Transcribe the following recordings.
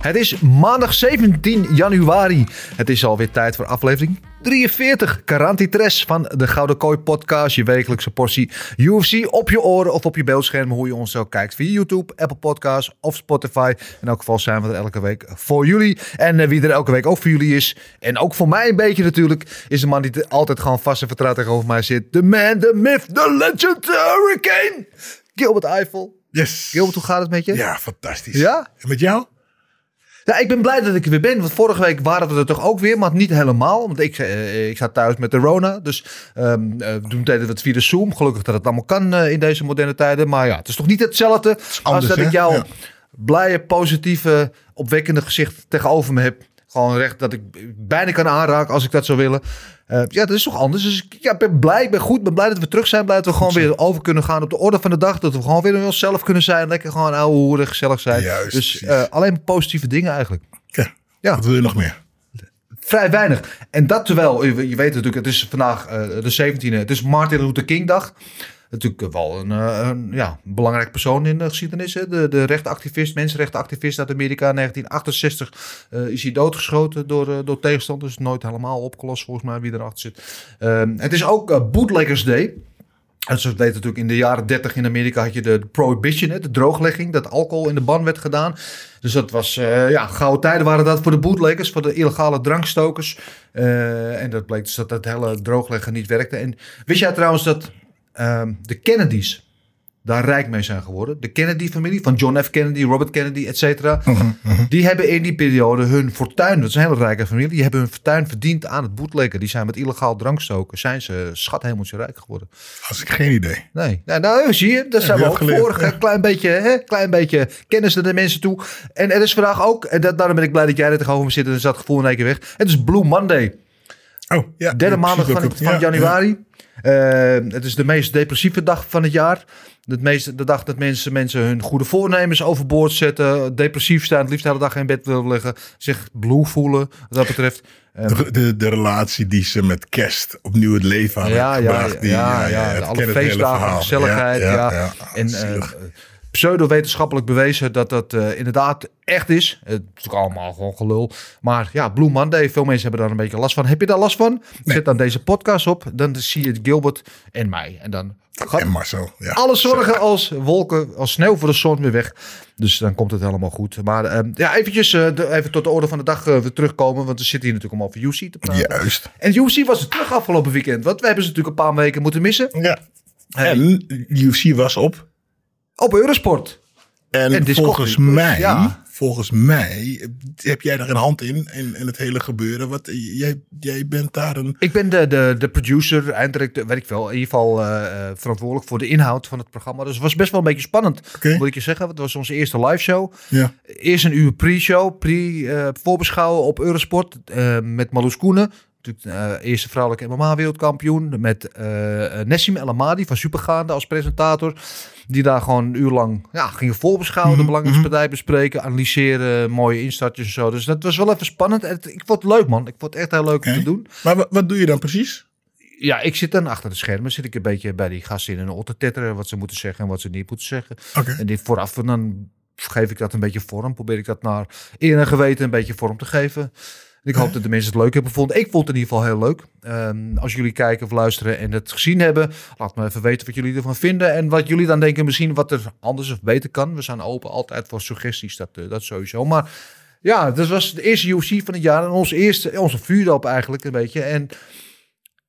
Het is maandag 17 januari. Het is alweer tijd voor aflevering 43. Karantitres van de Gouden Kooi podcast. Je wekelijkse portie UFC op je oren of op je beeldscherm. Hoe je ons ook kijkt via YouTube, Apple Podcasts of Spotify. In elk geval zijn we er elke week voor jullie. En eh, wie er elke week ook voor jullie is. En ook voor mij een beetje natuurlijk. Is de man die altijd gewoon vast en vertrouwd tegenover mij zit. De man, the myth, the legend, the hurricane. Gilbert Eiffel. Yes. Gilbert, hoe gaat het met je? Ja, fantastisch. Ja? En met jou? Ja, ik ben blij dat ik er weer ben. Want vorige week waren we er toch ook weer, maar niet helemaal. Want ik, eh, ik zat thuis met de Rona. Dus ehm eh, toen deden we het via de Zoom. Gelukkig dat het allemaal kan eh, in deze moderne tijden. Maar ja, het is toch niet hetzelfde als dat hè? ik jouw Ja. blije, positieve, opwekkende gezicht tegenover me heb. Gewoon recht dat ik bijna kan aanraken als ik dat zou willen. Eh, ja, dat is toch anders. Dus ik ja, ben blij, ik ben goed, ik ben blij dat we terug zijn. Blij dat we gewoon weer over kunnen gaan op de orde van de dag. Dat we gewoon weer onszelf kunnen zijn. Lekker gewoon ouwe hoeren, gezellig zijn. Juist, dus eh, alleen positieve dingen eigenlijk. Ja. Ja. Wat wil je nog meer? Vrij weinig. En dat terwijl, je je weet natuurlijk, het is vandaag eh, de 17e. Het is Martin Luther King dag. Natuurlijk wel een, eh, een ja, belangrijk persoon in de geschiedenis. Hè? De, de rechtenactivist, mensenrechtenactivist uit Amerika. In 1968 eh, is hij doodgeschoten door, eh, door tegenstanders. Nooit helemaal opgelost volgens mij wie erachter zit. Ehm, het is ook Bootleggers Day. En zoals natuurlijk, in de jaren 30 in Amerika had je de prohibition, hè, de drooglegging, dat alcohol in de ban werd gedaan. Dus dat was, ja, gouden tijden waren dat voor de bootleggers, voor de illegale drankstokers. En dat bleek dus dat dat hele droogleggen niet werkte. En wist jij trouwens dat ehm, de Kennedys daar rijk mee zijn geworden? De Kennedy-familie, van John F. Kennedy, Robert Kennedy, et cetera. Die hebben in die periode hun fortuin, dat is een hele rijke familie, die hebben hun fortuin verdiend aan het bootleggen. Die zijn met illegaal drankstoken, zijn ze schathemeltje rijk geworden. Als ik geen idee. Nee, nou, nou zie je, daar zijn we ook voor. ja. Klein beetje, hè, klein beetje kennis naar de mensen toe. En er is vandaag ook, en dat, daarom ben ik blij dat jij er tegenover me zit en is dat gevoel in één keer weg. Het is Blue Monday, Oh, ja. derde ja, maandag van, van Ja, januari. Eh, het is de meest depressieve dag van het jaar. Het meeste, de dag dat mensen, mensen hun goede voornemens overboord zetten. Depressief staan, het liefst de hele dag in bed willen liggen. Zich blue voelen, wat dat betreft. Eh. De, de, de relatie die ze met kerst opnieuw het leven aan Ja, ja, die, ja, alle feestdagen, gezelligheid. Ja, En eh. Pseudo-wetenschappelijk bewezen dat dat eh, inderdaad echt is. Het is natuurlijk allemaal gewoon gelul. Maar ja, Blue Monday, veel mensen hebben daar een beetje last van. Heb je daar last van? Zet dan deze podcast op. Dan zie je Gilbert en mij. En dan gaat en Marcel. Ja. alle zorgen als wolken, als sneeuw voor de zon weer weg. Dus dan komt het helemaal goed. Maar eh, ja, eventjes eh, de- even tot de orde van de dag eh, weer terugkomen. Want we zitten hier natuurlijk om over UC te praten. Juist. En UC was er terug afgelopen weekend. Want we hebben ze natuurlijk een paar weken moeten missen. Ja. En UFC was op. Op Eurosport. En, volgens Plus, mij, ja. volgens mij heb jij daar een hand in, in, in het hele gebeuren. Wat, jij, jij bent daar een... Ik ben de, de, de producer, eindelijk, weet ik wel, in ieder geval eh, eh, verantwoordelijk voor de inhoud van het programma. Dus het was best wel een beetje spannend, Oké. moet ik je zeggen. Het was onze eerste live show. Ja. Eerst een uur pre-show, pre-voorbeschouwen op Eurosport eh, met Marloes Koenen. Natuurlijk eh, eerste vrouwelijke MMA-wereldkampioen. Met eh, Nessim El Amadi van Supergaande als presentator. Die daar gewoon een uur lang ja, gingen voorbeschouwen. De belangrijkste partij bespreken, analyseren, mooie instartjes en zo. Dus dat was wel even spannend. En Ik vond het leuk, man. Ik vond het echt heel leuk om te doen. Maar wat, doe je dan precies? Ja, ik zit dan achter de schermen. Zit ik een beetje bij die gasten in een te tetteren. Wat ze moeten zeggen en wat ze niet moeten zeggen. En dit vooraf, en dan geef ik dat een beetje vorm. Probeer ik dat naar eer en geweten een beetje vorm te geven. Ik hoop dat de mensen het leuk hebben gevonden. Ik vond het in ieder geval heel leuk. Ehm, als jullie kijken of luisteren en het gezien hebben, laat me even weten wat jullie ervan vinden. En wat jullie dan denken misschien wat er anders of beter kan. We zijn open altijd voor suggesties, dat, eh, dat sowieso. Maar ja, dat was de eerste UFC van het jaar. En onze eerste, onze vuurdoop eigenlijk een beetje. En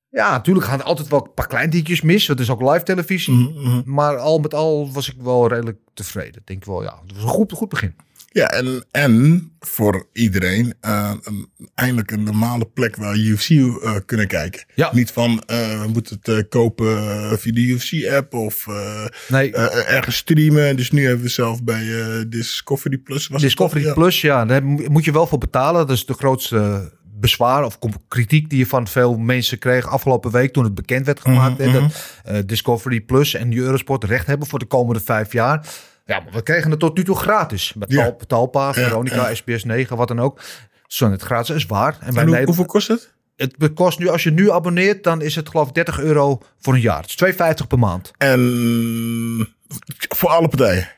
ja, natuurlijk gaan er altijd wel een paar klein dingetjes mis. Dat is ook live televisie. Mhm, Maar al met al was ik wel redelijk tevreden. Denk wel, ja. Het was een goed, goed begin. Ja, en, en voor iedereen eh, een, eindelijk een normale plek waar UFC eh, kunnen kijken. Ja. Niet van, eh, we moeten het kopen via de UFC-app of Nee. ergens streamen. Dus nu hebben we zelf bij Discovery Plus. Was Discovery? Ja. Plus, ja, daar mo- moet je wel voor betalen. Dat is de grootste bezwaar of kritiek die je van veel mensen kreeg afgelopen week toen het bekend werd gemaakt. Mhm, hè, dat eh, Discovery Plus en Eurosport recht hebben voor de komende vijf jaar. Ja, maar we kregen het tot nu toe gratis. Met Ja. Tal- Talpa, Veronica, ja. SBS 9, wat dan ook. Zo het gratis is waar. En bij En hoe- Nederland, hoeveel kost het? het kost nu, als je nu abonneert, dan is het geloof ik 30 euro voor een jaar. Het is 2,50 per maand. En voor alle partijen.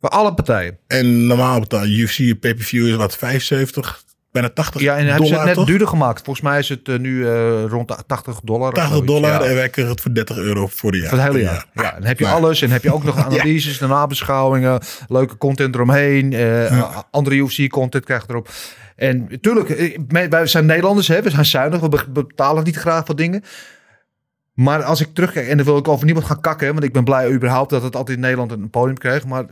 Voor alle partijen. En normaal betaal je UFC pay-per-view is wat 75, bijna 80 Ja, en hebben ze dollar het net toch? duurder gemaakt. Volgens mij is het eh, nu eh, rond de 80 dollar. of 80 zoiets. dollar Ja. en wij krijgen het voor 30 euro voor de jaar. Voor het hele jaar. Ja, dan heb je alles. En heb je ook nog analyses, de nabeschouwingen, leuke content eromheen. eh, Andere UFC-content krijg je erop. En natuurlijk, wij zijn Nederlanders, hè, we zijn zuinig, we be- betalen niet graag voor dingen. Maar als ik terugkijk, en dan wil ik over niemand gaan kakken, want ik ben blij überhaupt dat het altijd in Nederland een podium kreeg. Maar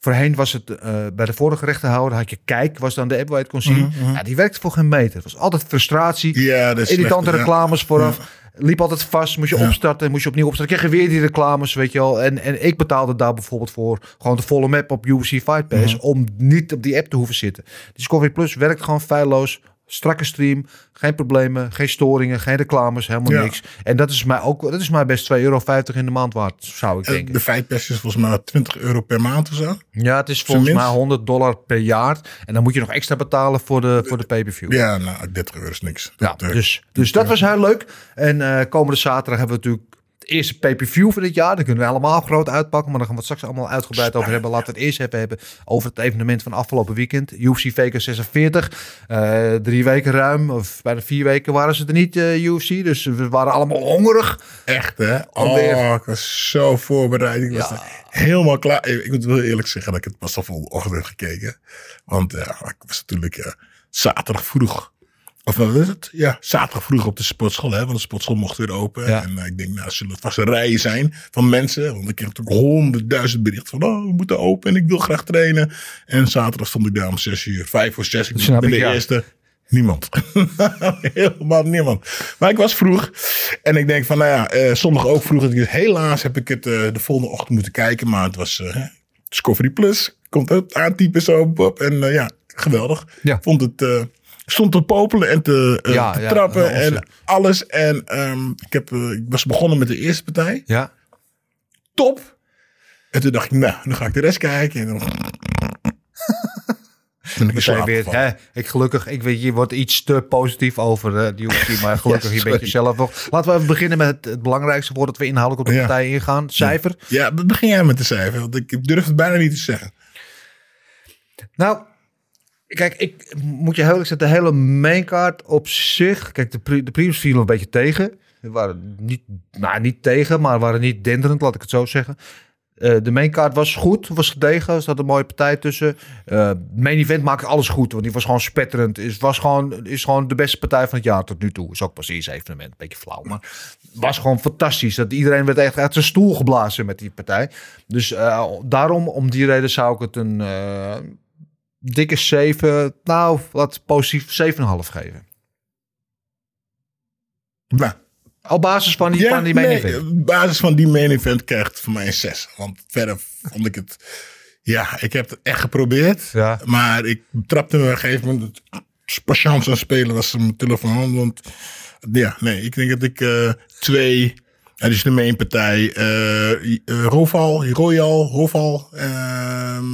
voorheen was het eh, bij de vorige rechterhouder, had je Kijk, was dan de app waar je het kon zien. Ja, die werkte voor geen meter. Het was altijd frustratie. Ja, Irritante ja. reclames vooraf. Liep altijd vast. Moest je opstarten. Moest je opnieuw opstarten. Kreeg je weer die reclames, weet je wel. En, en ik betaalde daar bijvoorbeeld voor gewoon de volle map op UFC Fight Pass. Mhm. Om niet op die app te hoeven zitten. Discovery Plus werkt gewoon feilloos. Strakke stream. Geen problemen. Geen storingen. Geen reclames. Helemaal Ja. niks. En dat is mij ook, dat is mij best 2,50 euro in de maand waard. Zou ik En denken. de Fightpass is volgens mij 20 euro per maand of zo. Ja, het is volgens mij 100 dollar per jaar. En dan moet je nog extra betalen voor de, voor de pay-per-view. Ja, nou, 30 euro is niks. Ja, Dat, eh, dus, dus dat was heel leuk. En eh, komende zaterdag hebben we natuurlijk eerste pay-per-view van dit jaar. Daar kunnen we allemaal groot uitpakken. Maar daar gaan we het straks allemaal uitgebreid over hebben. Laten we het eerst even hebben over het evenement van afgelopen weekend. UFC Vegas 46. Eh, drie weken ruim, of bijna vier weken waren ze er niet, eh, UFC. Dus we waren allemaal hongerig. Echt, hè? Alweer. Oh, ik was zo voorbereid. Ik was Ja. helemaal klaar. Ik moet wel eerlijk zeggen dat ik het pas al vanochtend heb gekeken. Want ja, ik was natuurlijk zaterdag vroeg. Of wat is het? Ja, zaterdag vroeg op de sportschool. Hè, want de sportschool mocht weer open. Ja. En eh, ik denk, nou, zullen het vast rijen zijn van mensen. Want ik kreeg natuurlijk honderdduizend berichten van... Oh, we moeten open en ik wil graag trainen. En zaterdag stond ik daar om zes uur. Vijf voor zes. Ik Snap ben ik, de ja. eerste. Niemand. Helemaal niemand. Maar ik was vroeg. En ik denk van, nou ja, eh, zondag ook vroeg. Dus helaas heb ik het eh, de volgende ochtend moeten kijken. Maar het was eh, Discovery Plus. Komt ook aantypen zo op. En eh, ja, geweldig. Ja. Vond het... stond te popelen en te, eh, Ja, te ja, trappen ja, en alles. En ehm, ik, heb, eh, ik was begonnen met de eerste partij. Ja. Top. En toen dacht ik, nou, dan ga ik de rest kijken. En dan... ik weer, hè, ik gelukkig, ik weet, je wordt iets te positief over eh, die UFC, maar gelukkig Ja, je bent jezelf nog. Laten we even beginnen met het, het belangrijkste voordat we inhoudelijk op de Ja. partij ingaan. Cijfer. Ja, begin jij met de cijfer. Want ik durf het bijna niet te zeggen. Nou, kijk, ik moet je heel eerlijk zeggen, de hele maincard op zich, kijk, de, de previews vielen een beetje tegen. We waren niet, nou, niet tegen, maar waren niet denderend, laat ik het zo zeggen. Eh, de maincard was goed, was gedegen, er zat een mooie partij tussen. Eh main event maakte alles goed, want die was gewoon spetterend. Is, was gewoon, is gewoon de beste partij van het jaar tot nu toe. Is ook pas eerste evenement, een beetje flauw, maar was gewoon fantastisch. Dat iedereen werd echt uit zijn stoel geblazen met die partij. Dus eh, daarom, om die reden zou ik het een dikke 7, nou, wat positief 7,5 geven. Nou, Op basis van die, van die main nee, event. op basis van die main event krijgt voor mij een 6. Want verder vond ik het... Ja, ik heb het echt geprobeerd. Ja. Maar ik trapte me op een gegeven moment... Patience aan het spelen was mijn telefoon. Want ja, nee, ik denk dat ik eh, twee... Ja, dus de main partij. eh, Roval, Royal, Roval. ehm,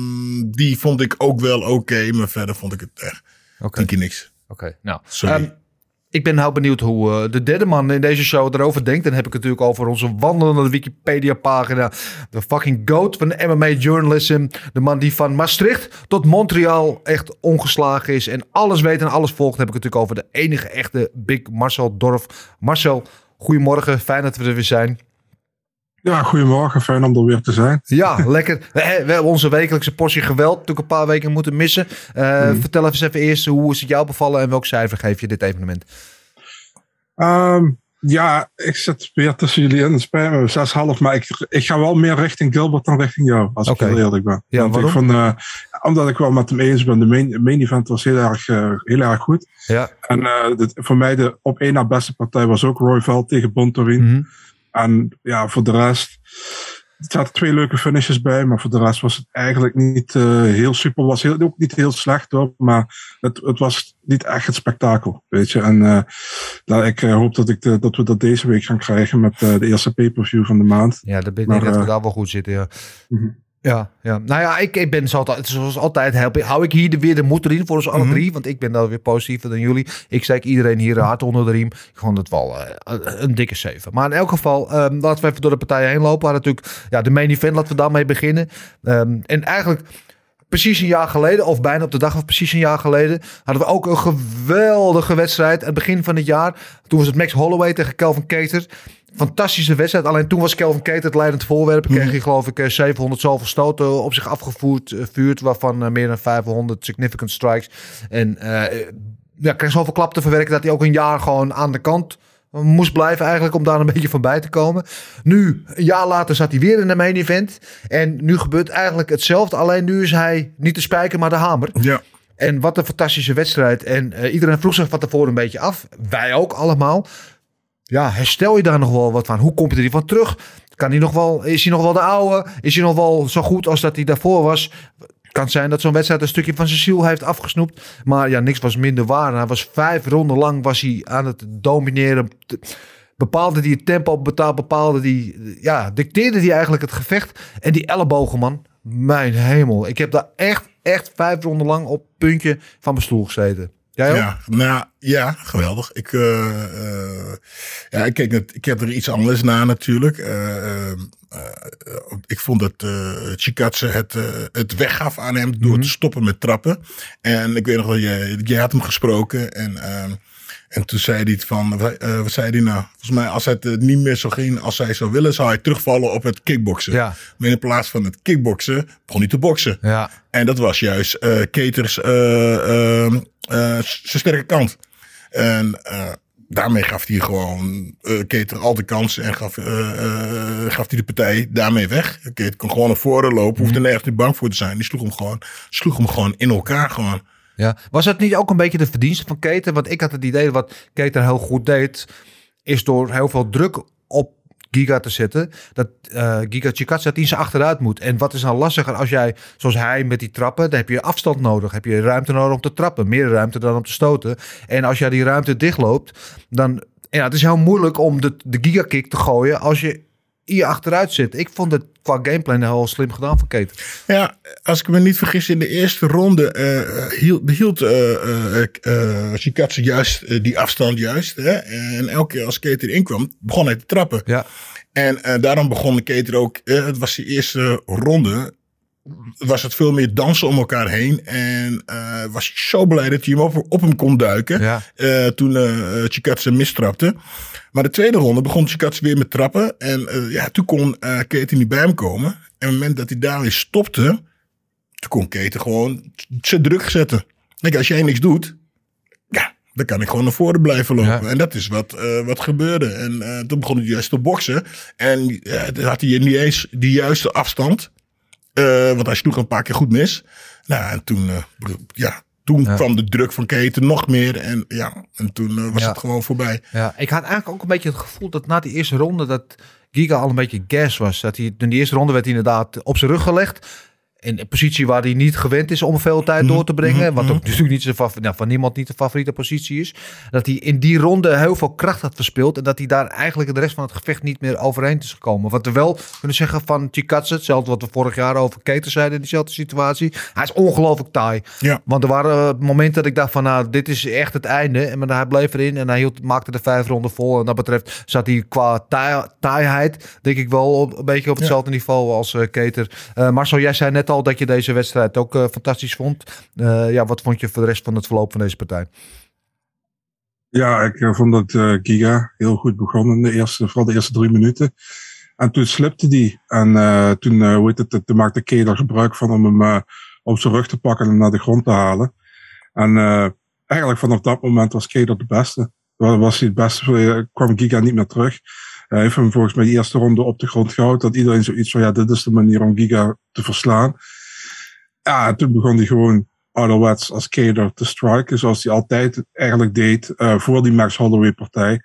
die vond ik ook wel oké. maar verder vond ik het echt keer niks. oké. Nou, Sorry. ehm, ik ben nou benieuwd hoe eh, de derde man in deze show erover denkt. Dan heb ik het natuurlijk over onze wandelende Wikipedia-pagina. De fucking goat van de MMA-journalism. De man die van Maastricht tot Montreal echt ongeslagen is. En alles weet en alles volgt. Dan heb ik het natuurlijk over de enige echte Big Marcel Dorf. Marcel, goedemorgen. Fijn dat we er weer zijn. Ja, goedemorgen. Fijn om er weer te zijn. Ja, lekker. We, hebben onze wekelijkse portie geweld natuurlijk een paar weken moeten missen. Uh, Vertel even, even eerst, hoe is het jou bevallen en welk cijfer geef je dit evenement? Um, ja, ik zit weer tussen jullie in. Het spijt me, 6,5. Maar ik, ik ga wel meer richting Gilbert dan richting jou, als okay. ik heel eerlijk ben. Ja, waarom? Ik vond, uh, omdat ik wel met hem eens ben. De main, main event was heel erg, uh, heel erg goed. Ja. En uh, dit, voor mij de op één na beste partij was ook Roy Veld tegen Bontorin. Mm -hmm. En ja, voor de rest. Er zaten twee leuke finishes bij, maar voor de rest was het eigenlijk niet uh, heel super. Was heel, ook niet heel slecht hoor, maar het, het was niet echt het spektakel, weet je. En uh, nou, ik hoop dat, ik de, dat we dat deze week gaan krijgen met de eerste pay-per-view van de maand. Ja, dat ben ik maar, dat we daar wel goed zitten, ja. Mm -hmm. Ja, ja, nou ja, ik, ik ben zoals altijd, zoals altijd help, hou ik hier de, weer de moed erin voor ons alle mm -hmm. drie. Want ik ben dan weer positiever dan jullie. Ik steek iedereen hier hard onder de riem. Ik vond het wel uh, een dikke zeven. Maar in elk geval, um, laten we even door de partijen heen lopen. Hadden natuurlijk ja, de main event, laten we daarmee beginnen. Um, en eigenlijk precies een jaar geleden, of bijna op de dag van precies een jaar geleden, hadden we ook een geweldige wedstrijd. Aan het begin van het jaar. Toen was het Max Holloway tegen Kelvin Keter. Fantastische wedstrijd. Alleen toen was Kelvin Keter het leidend voorwerp. Kreeg hij geloof ik 700 zoveel stoten op zich afgevoerd. Vuurt, waarvan meer dan 500 significant strikes. En uh, ja, kreeg zoveel klap te verwerken dat hij ook een jaar gewoon aan de kant moest blijven eigenlijk om daar een beetje van bij te komen. Nu, een jaar later zat hij weer in de main event. En nu gebeurt eigenlijk hetzelfde. Alleen nu is hij niet de spijker, maar de hamer. Ja. En wat een fantastische wedstrijd. En uh, iedereen vroeg zich van tevoren een beetje af. Wij ook allemaal. Ja, herstel je daar nog wel wat van? Hoe komt hij er van terug? Kan hij nog wel, is hij nog wel de oude? Is hij nog wel zo goed als dat hij daarvoor was? kan zijn dat zo'n wedstrijd een stukje van zijn ziel heeft afgesnoept. Maar ja, niks was minder waar. Hij was vijf ronden lang was hij aan het domineren. Bepaalde die het tempo betaald, bepaalde die, ja, dicteerde die eigenlijk het gevecht. En die ellebogen, man. Mijn hemel. Ik heb daar echt, echt vijf ronden lang op puntje van mijn stoel gezeten. Jij ook? Ja, nou, ja, geweldig. Ik, uh, uh, ja, ik, keek net, ik heb er iets anders na natuurlijk. Uh, ik vond dat Chikatse het, het weggaf aan hem door mm -hmm. te stoppen met trappen. En ik weet nog wel, jij, jij had hem gesproken en... ehm, en toen zei hij van, uh, wat zei hij nou? Volgens mij, als het uh, niet meer zo ging als hij zou willen, zou hij terugvallen op het kickboksen. Ja. Maar in plaats van het kickboksen, begon hij te boksen. Ja. En dat was juist uh, Keters uh, zijn sterke kant. En daarmee gaf hij gewoon Keter al de kansen en gaf, gaf hij de partij daarmee weg. Keter kon gewoon naar voren lopen, hoefde mm. nergens niet bang voor te zijn. Die sloeg hem gewoon, sloeg hem gewoon in elkaar gewoon. Ja. Was het niet ook een beetje de verdienste van Keter? Want ik had het idee wat Keter heel goed deed, is door heel veel druk op Giga te zetten, dat uh, Giga Chikatsa dat hij ze achteruit moet. En wat is dan lastiger als jij, zoals hij met die trappen, dan heb je afstand nodig. Heb je ruimte nodig om te trappen. Meer ruimte dan om te stoten. En als jij die ruimte dichtloopt, dan... Ja, het is heel moeilijk om de, de gigakick te gooien als je hier achteruit zit. Ik vond het qua gameplay heel slim gedaan van Keten. Ja, als ik me niet vergis, in de eerste ronde uh, hield, behield uh, uh, juist die afstand juist. Hè? En elke keer als Keter inkwam, begon hij te trappen. Ja. En daarom begon Keter ook, het was die eerste ronde, was het veel meer dansen om elkaar heen. En uh, was zo blij dat hij hem op, op hem kon duiken. Ja. Uh, toen uh, Chikatse mistrapte. Maar de tweede ronde begon Chikatse weer met trappen. En ja, toen kon uh, Keten niet bij hem komen. En op het moment dat hij daar weer stopte. Toen kon Keten gewoon zijn druk zetten. Kijk, als jij niks doet. Ja, dan kan ik gewoon naar voren blijven lopen. Ja. En dat is wat, wat gebeurde. En toen begon hij juist te boksen. En had hij niet eens die juiste afstand. Uh, want hij sloeg een paar keer goed mis. Nou, en toen, uh, ja, toen ja. kwam de druk van Keten nog meer. En ja, en toen uh, was Ja. het gewoon voorbij. Ja, ik had eigenlijk ook een beetje het gevoel dat na die eerste ronde dat Giga al een beetje gas was. Dat hij, in die eerste ronde werd hij inderdaad op zijn rug gelegd. In een positie waar hij niet gewend is om veel tijd door te brengen. Wat ook natuurlijk niet zijn nou, van niemand niet de favoriete positie is. Dat hij in die ronde heel veel kracht had verspeeld. En dat hij daar eigenlijk de rest van het gevecht niet meer overheen is gekomen. Wat we wel kunnen zeggen van Chikatse. Hetzelfde wat we vorig jaar over Keter zeiden in diezelfde situatie. Hij is ongelooflijk taai. Ja. Want er waren momenten dat ik dacht van nou, dit is echt het einde. En maar hij bleef erin en hij hield, maakte de vijf ronden vol. En dat betreft zat hij qua taai- taaiheid, denk ik wel, op, een beetje op hetzelfde niveau als eh, Keter. Eh, Marcel, jij zei net al dat je deze wedstrijd ook eh, fantastisch vond. Eh, ja, wat vond je voor de rest van het verloop van deze partij? Ja, ik eh, vond dat Giga heel goed begon in de eerste, vooral de eerste drie minuten. En toen slipte die. En toen, het, maakte er gebruik van om hem op zijn rug te pakken en naar de grond te halen. En eigenlijk vanaf dat moment was Kay er de beste. Wa- Was hij het beste, kwam Giga niet meer terug. Hij heeft hem volgens mij die eerste ronde op de grond gehouden. Dat iedereen zoiets van, ja, dit is de manier om Giga te verslaan. Ja, en toen begon hij gewoon ouderwets als Kader te striken, zoals hij altijd eigenlijk deed eh, voor die Max Holloway partij.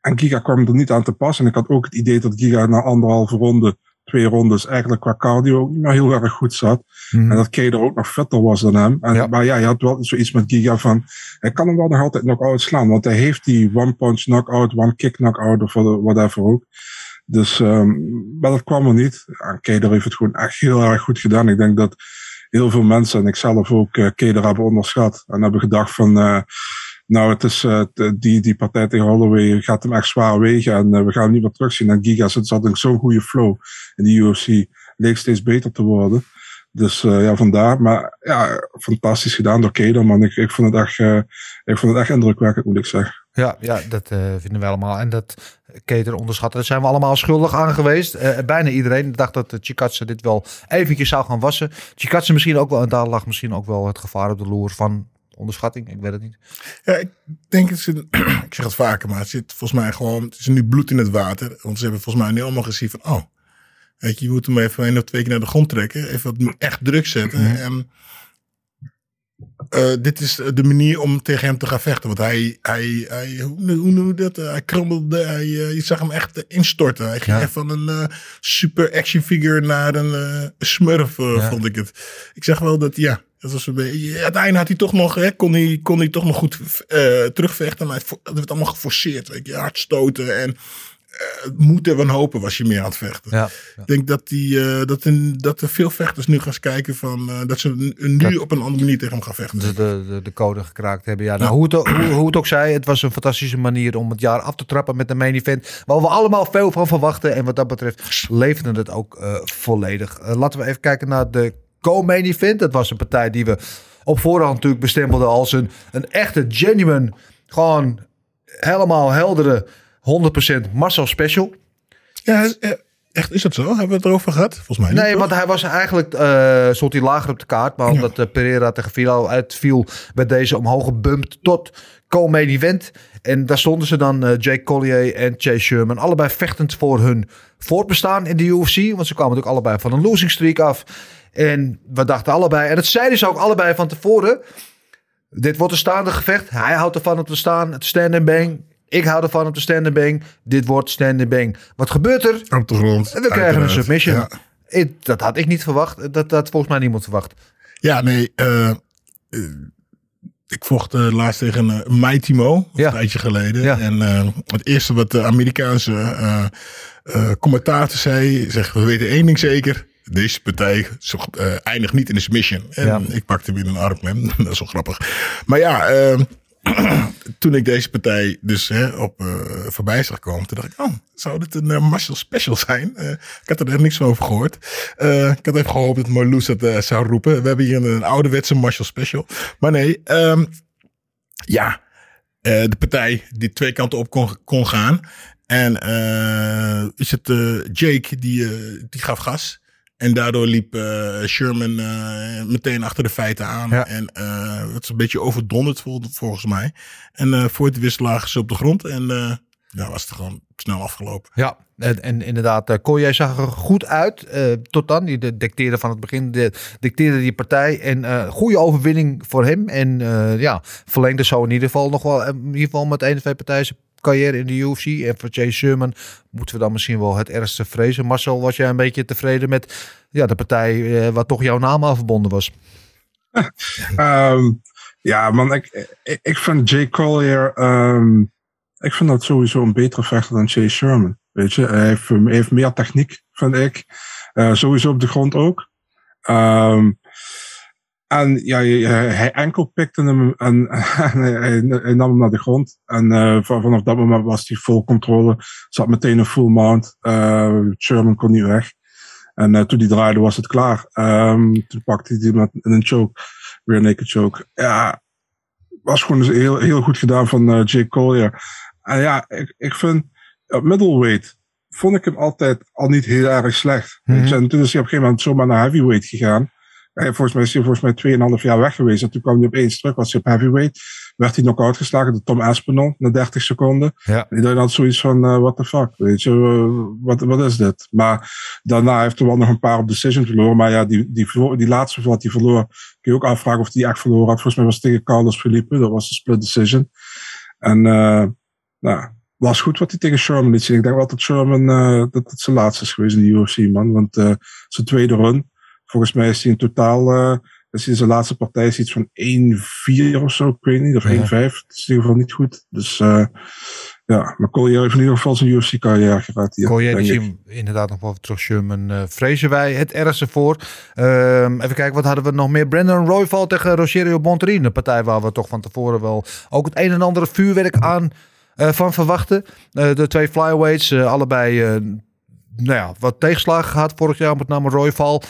En Giga kwam er niet aan te pas. En ik had ook het idee dat Giga na anderhalve ronde, twee rondes, eigenlijk qua cardio ook niet meer heel erg goed zat. En dat Kader ook nog fitter was dan hem. En, Maar ja, je had wel zoiets met Giga van, hij kan hem wel nog altijd knock-out slaan. Want hij heeft die one-punch knockout, one-kick knockout of whatever ook. Dus, um, maar dat kwam er niet. En Kader heeft het gewoon echt heel erg goed gedaan. Ik denk dat heel veel mensen, en ik zelf ook, uh, Kader hebben onderschat. En hebben gedacht van, uh, nou, het is, uh, die, die partij tegen Holloway gaat hem echt zwaar wegen. En uh, we gaan hem niet meer terugzien. En Giga zat, zat in zo'n goede flow in de UFC. Leek steeds beter te worden. Dus uh, ja, vandaar. Maar ja, fantastisch gedaan door Kader, man. Ik, ik, vond het echt, ik vond het echt indrukwekkend, moet ik zeggen. Ja, ja dat vinden we allemaal. En dat Keter onderschatten, daar zijn we allemaal schuldig aan geweest. Bijna iedereen dacht dat Chikatse dit wel eventjes zou gaan wassen. Chikatse misschien ook wel, en daar lag misschien ook wel het gevaar op de loer van onderschatting. Ik weet het niet. Ja, ik denk het, zit, ik zeg het vaker, maar het zit volgens mij gewoon, het is nu bloed in het water. Want ze hebben volgens mij nu allemaal gezien van, oh, weet je, je moet hem even één of twee keer naar de grond trekken. Even wat echt druk zetten. Mm -hmm. En uh, dit is de manier om tegen hem te gaan vechten. Want hij, hij, hij hoe, hoe noem dat? Hij krabbelde, hij, uh, je zag hem echt instorten. Hij ging ja. van een uh, super action figure naar een smurf, ja. vond ik het. Ik zeg wel dat, ja, dat was een beetje, uiteindelijk had hij toch nog, hè, kon, hij, kon hij toch nog goed terugvechten. Maar het, het werd allemaal geforceerd. Weet je, hard stoten en uh, moeten we hopen was je meer aan het vechten. Ja, ja. Ik denk dat, die, uh, dat, een, dat er veel vechters nu gaan kijken van uh, dat ze nu dat, op een andere manier tegen hem gaan vechten. De, de, de code gekraakt hebben. Ja, nou, Hoe, het, hoe, hoe, het ook zij, het was een fantastische manier om het jaar af te trappen met een main event. Waar we allemaal veel van verwachten. En wat dat betreft leefde het ook volledig. laten we even kijken naar de co-main event. Dat was een partij die we op voorhand natuurlijk bestempelden als een, een echte genuine, gewoon helemaal heldere 100% Marcel Special. Ja, echt is dat zo? Hebben we het erover gehad? Volgens mij niet, Nee, toch? want hij was eigenlijk, uh, stond hij lager op de kaart. Maar omdat ja. Pereira tegen Filo uitviel, werd deze omhoog gebumpt tot co-main event. En daar stonden ze dan, uh, Jake Collier en Chase Sherman, allebei vechtend voor hun voortbestaan in de UFC. Want ze kwamen natuurlijk allebei van een losing streak af. En we dachten allebei, en dat zeiden ze ook allebei van tevoren. Dit wordt een staande gevecht. Hij houdt ervan om te staan, het stand and bang. Ik hou ervan op de stand and bang. Dit wordt stand and bang. Wat gebeurt er? Op de grond. We krijgen een submission. Ja. Ik, dat had ik niet verwacht. Dat had volgens mij niemand verwacht. Ja, nee. Uh, uh, ik vocht uh, laatst tegen uh, Maitimo, ja. een tijdje geleden. Ja. En het eerste wat de Amerikaanse commentator zei, zegt, we weten één ding zeker. Deze partij eindigt niet in de submission. En ja. ik pakte hem in een armklem. dat is wel grappig. Maar ja, toen ik deze partij dus hè, op uh, voorbij zag komen, toen dacht ik, oh, zou dit een uh, Marshall Special zijn? Uh, ik had er echt niks van over gehoord. ik had even gehoopt dat Marloes dat zou roepen. We hebben hier een, een ouderwetse Marshall Special. Maar nee, um, ja, de partij die twee kanten op kon, kon gaan. En is het Jake die, die gaf gas. En daardoor liep uh, Sherman uh, meteen achter de feiten aan. Ja. En uh, het is een beetje overdonderd vol, volgens mij. En voor het wist lagen ze op de grond. En ja, was het gewoon snel afgelopen. Ja, en, en inderdaad, Collier zag er goed uit. Tot dan, die dicteerde van het begin, de, dicteerde die partij. En goede overwinning voor hem. En ja, verlengde zo in ieder geval nog wel, in ieder geval met één of twee partijen carrière in de UFC. En voor Jay Sherman moeten we dan misschien wel het ergste vrezen. Marcel, was jij een beetje tevreden met ja, de partij eh, waar toch jouw naam aan verbonden was? Ehm, ja, man, ik, ik, ik vind Jay Collier, ehm, ik vind dat sowieso een betere vechter dan Jay Sherman. Weet je, hij heeft, meer techniek, vind ik. Eh, sowieso op de grond ook. Ehm, en ja, hij, enkel pikte hem en, en hij, hij, nam hem naar de grond. En uh, vanaf dat moment was hij vol controle. Zat meteen een full mount. Uh, Sherman kon niet weg. En uh, toen hij draaide was het klaar. Um, toen pakte hij die met een choke. Weer een naked choke. Ja, was gewoon heel, heel goed gedaan van Jake Collier. En ja, ik, ik vind middleweight vond ik hem altijd al niet heel erg slecht. Mm -hmm. En toen is hij op een gegeven moment zomaar naar heavyweight gegaan. Hij, volgens mij is hij volgens mij 2,5 jaar weg geweest. En toen kwam hij opeens terug, was hij op heavyweight. Werd hij knock-out geslagen door Tom Aspinall na 30 seconden. Ja. En dan had zoiets van, uh, what the fuck, weet je, uh, wat, wat is dit? Maar daarna heeft hij wel nog een paar op decision verloren. Maar ja, die, die, die, die laatste wat hij verloor, kun je ook afvragen of hij echt verloren had. Volgens mij was het tegen Carlos Felipe, dat was een split decision. En, uh, nou, was goed wat hij tegen Sherman liet zien. Ik denk wel dat Sherman, uh, dat het zijn laatste is geweest in de UFC, man. Want uh, zijn tweede run, volgens mij is hij in totaal, uh, is hij zijn laatste partij is iets van 1-4 of zo, ik weet niet, of 1-5. Ja. Dat is in ieder geval niet goed. Dus uh, ja, maar Collier heeft in ieder geval zijn UFC-carrière geraakt hier. Collier, die zien inderdaad nog wel terug. Sherman uh, vrezen wij het ergste voor. Uh, even kijken, wat hadden we nog meer? Brandon Royval tegen Rogerio Bontorin. Een partij waar we toch van tevoren wel ook het een en ander vuurwerk aan uh, van verwachten. De twee flyweights, allebei nou ja, wat tegenslagen gehad vorig jaar, met name Royval.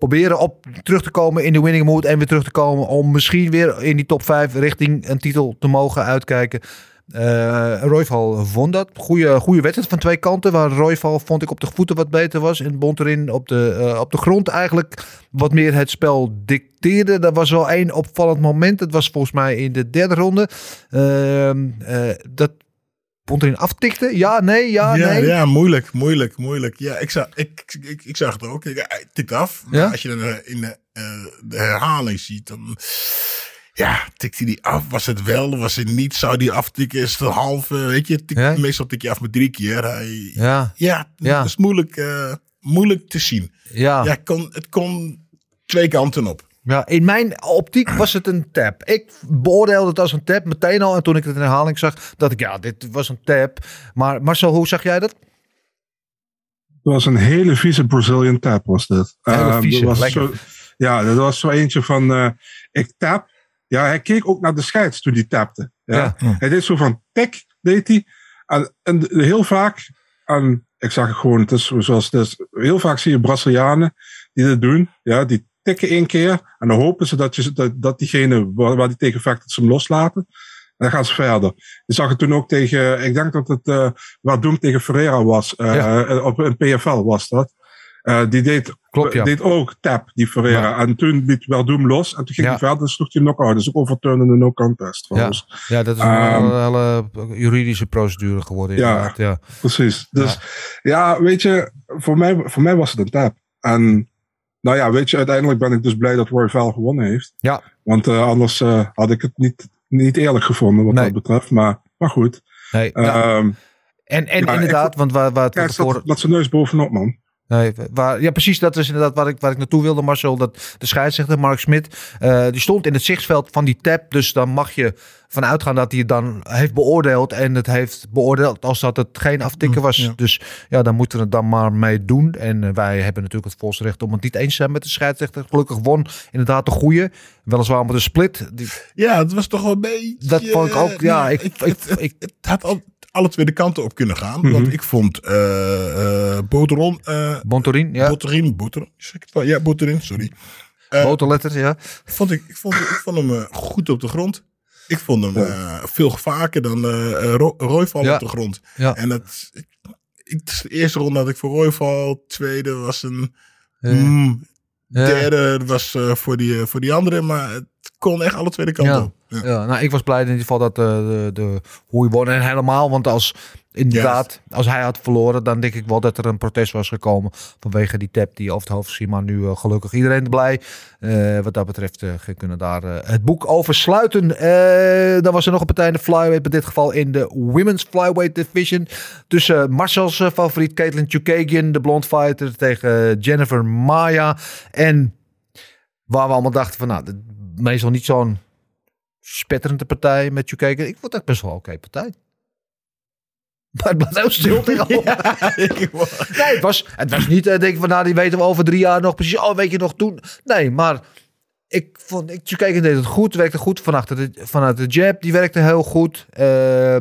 Proberen op terug te komen in de winning mood en weer terug te komen om misschien weer in die top 5 richting een titel te mogen uitkijken. Uh, Royval won dat. Goeie, goede wedstrijd van twee kanten. Waar Royval vond ik op de voeten wat beter was. En bond erin op de, uh, op de grond eigenlijk wat meer het spel dicteerde. Er was wel één opvallend moment. Dat was volgens mij in de derde ronde. Uh, dat Bond erin aftikte. Ja, nee, ja, ja, nee. Ja, moeilijk, moeilijk, moeilijk. Ja, ik zag, ik, ik, ik zag het ook. Ik, hij tikt af. Maar als je dan eh, in de, uh, de herhaling ziet, dan... Ja, tikte hij die af? Was het wel? Was het niet? Zou die aftikken? Is het een halve? Weet je, tik, Ja? meestal tik je af met drie keer. Hij, Ja, ja, Ja. dat is moeilijk, uh, moeilijk te zien. ja. Ja, kon, het kon twee kanten op. Ja, in mijn optiek was het een tap. Ik beoordeelde het als een tap meteen al. En toen ik het in herhaling zag, dacht ik, ja, dit was een tap. Maar Marcel, hoe zag jij dat? Het was een hele vieze Brazilian tap, was dit. Hele Uh, dat was zo, ja, dat was zo eentje van, uh, ik tap. Ja, hij keek ook naar de scheids toen hij tapte. Ja. Ja. Hij deed zo van, tik, deed hij. En, en heel vaak, en ik zag het gewoon, het is zoals het is. Heel vaak zie je Brazilianen die dit doen. Ja, die tikken één keer. En dan hopen ze dat, je, dat, dat diegene waar, waar die tegen vecht, dat ze hem loslaten. En dan gaan ze verder. Je zag het toen ook tegen, ik denk dat het uh, Doem tegen Ferreira was. Uh, Ja. uh, op een PFL was dat. Uh, die deed, Klopt, ja. deed ook tap, die Ferreira. Ja. En toen liet Doem los. En toen ging hij verder en sloeg hij hem knock-out. Dus ook overturnende no contest. Ja, ja, dat is een Ehm, hele juridische procedure geworden. Ja. Inderdaad. Ja. Precies. Dus ja. weet je, voor mij, voor mij was het een tap. En nou ja, weet je, uiteindelijk ben ik dus blij dat Roy Val gewonnen heeft. Ja. Want uh, anders uh, had ik het niet, niet eerlijk gevonden wat Nee. dat betreft. Maar, maar goed. Nee, ja. Ehm En, en ja, inderdaad, ik- want waar, waar het kijk, dat, dat zijn neus bovenop, man. Nee, waar, ja, precies. Dat is inderdaad waar ik, waar ik naartoe wilde, Marcel. Dat de scheidsrechter, Mark Smit, eh, die stond in het zichtsveld van die tap. Dus dan mag je vanuit gaan dat hij het dan heeft beoordeeld. En het heeft beoordeeld als dat het geen aftikken was. ja. Dus ja, dan moeten we het dan maar mee doen. En eh, wij hebben natuurlijk het volste recht om het niet eens te zijn met de scheidsrechter. Gelukkig won inderdaad de goede. Weliswaar met een split. Die, Ja, het was toch wel een beetje... Dat vond ik ook, ja, ik- ik- het, het, ik- het had al, alle twee de kanten op kunnen gaan. Mhm. Want ik vond eh eh Boteron... eh Bontorin, ja. Boterin, Boterin, wel? Ja, Boterin, sorry. Boterletters, ja. vond ik, ik, vond, ik vond hem goed op de grond. Ik vond hem veel vaker dan Ro Royval Ja. op de grond. Ja. En dat, ik, ik, de eerste ronde had ik voor Royval. Tweede was een... Ja. mm. Derde was voor, die, voor die andere. Maar het kon echt alle twee de kanten op. Ja, nou, ik was blij in ieder geval dat eh, de, de hoe hij won. En helemaal, want als inderdaad, als hij had verloren, dan denk ik wel dat er een protest was gekomen vanwege die tap die over het hoofd gezien. Maar nu eh, gelukkig iedereen blij. Eh, wat dat betreft uh, kunnen daar het boek over sluiten. dan was er nog een partij in de flyweight, in dit geval in de women's flyweight division. Tussen Marcel's favoriet Caitlin Chukagian, de blond fighter, tegen Jennifer Maya. En waar we allemaal dachten van, nou, meestal niet zo'n spetterende partij met Chukagian. Ik vond dat best wel een oké partij. Maar het was heel stil Nee, het was, het was niet, uh, denk van, nou, die weten we over drie jaar nog precies. Oh, weet je nog toen? Nee, maar ik vond, ik, kijken deed het goed, werkte goed vanuit de, vanuit de jab, die werkte heel goed. Uh,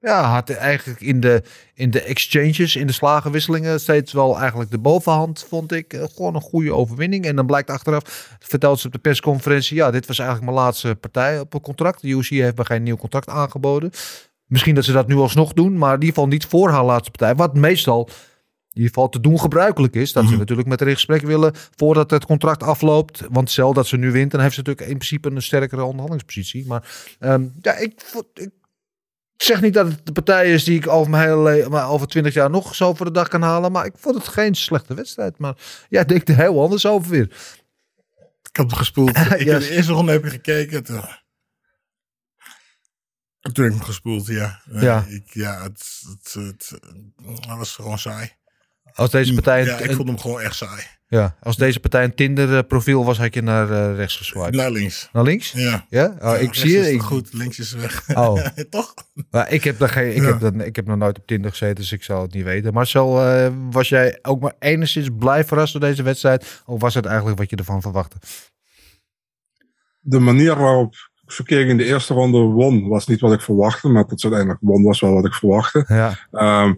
ja, had eigenlijk in de, in de exchanges, in de slagenwisselingen, steeds wel eigenlijk de bovenhand, vond ik. Uh, gewoon een goede overwinning. En dan blijkt achteraf, vertelt ze op de persconferentie, ja, dit was eigenlijk mijn laatste partij op een contract. De UC heeft me geen nieuw contract aangeboden. Misschien dat ze dat nu alsnog doen, maar in ieder geval niet voor haar laatste partij. Wat meestal in ieder geval te doen gebruikelijk is. Dat ze Mhm. natuurlijk met haar in gesprek willen voordat het contract afloopt. Want stel dat ze nu wint, dan heeft ze natuurlijk in principe een sterkere onderhandelingspositie. Maar ehm, ja, ik zeg niet dat het de partij is die ik over mijn hele le- maar over twintig jaar nog zo voor de dag kan halen. Maar ik vond het geen slechte wedstrijd. Maar ja, ik denk er heel anders over weer. Ik heb hem gespoeld. Ik heb de eerste ronde heb gekeken. Toen, En toen heb ik hem gespoeld, ja. Ja. Ik, ja, het, het, het, het was gewoon saai. Als deze partij, Ja, ik vond hem gewoon echt saai. Ja, als deze partij een Tinder profiel was, had je naar eh, rechts geswiped. Naar links. Naar links? Ja. Ja? Oh, Ja, ik zie je. Ik, goed, links is weg. Oh. Toch? Maar ik heb, daar geen, ik, Ja. heb dat, ik heb nog nooit op Tinder gezeten, dus ik zou het niet weten. Marcel, eh, was jij ook maar enigszins blij verrast door deze wedstrijd? Of was het eigenlijk wat je ervan verwachtte? de manier waarop Verkeer in de eerste ronde won, was niet wat ik verwachtte. Maar dat ze uiteindelijk won, was wel wat ik verwachtte. Ja, Ehm,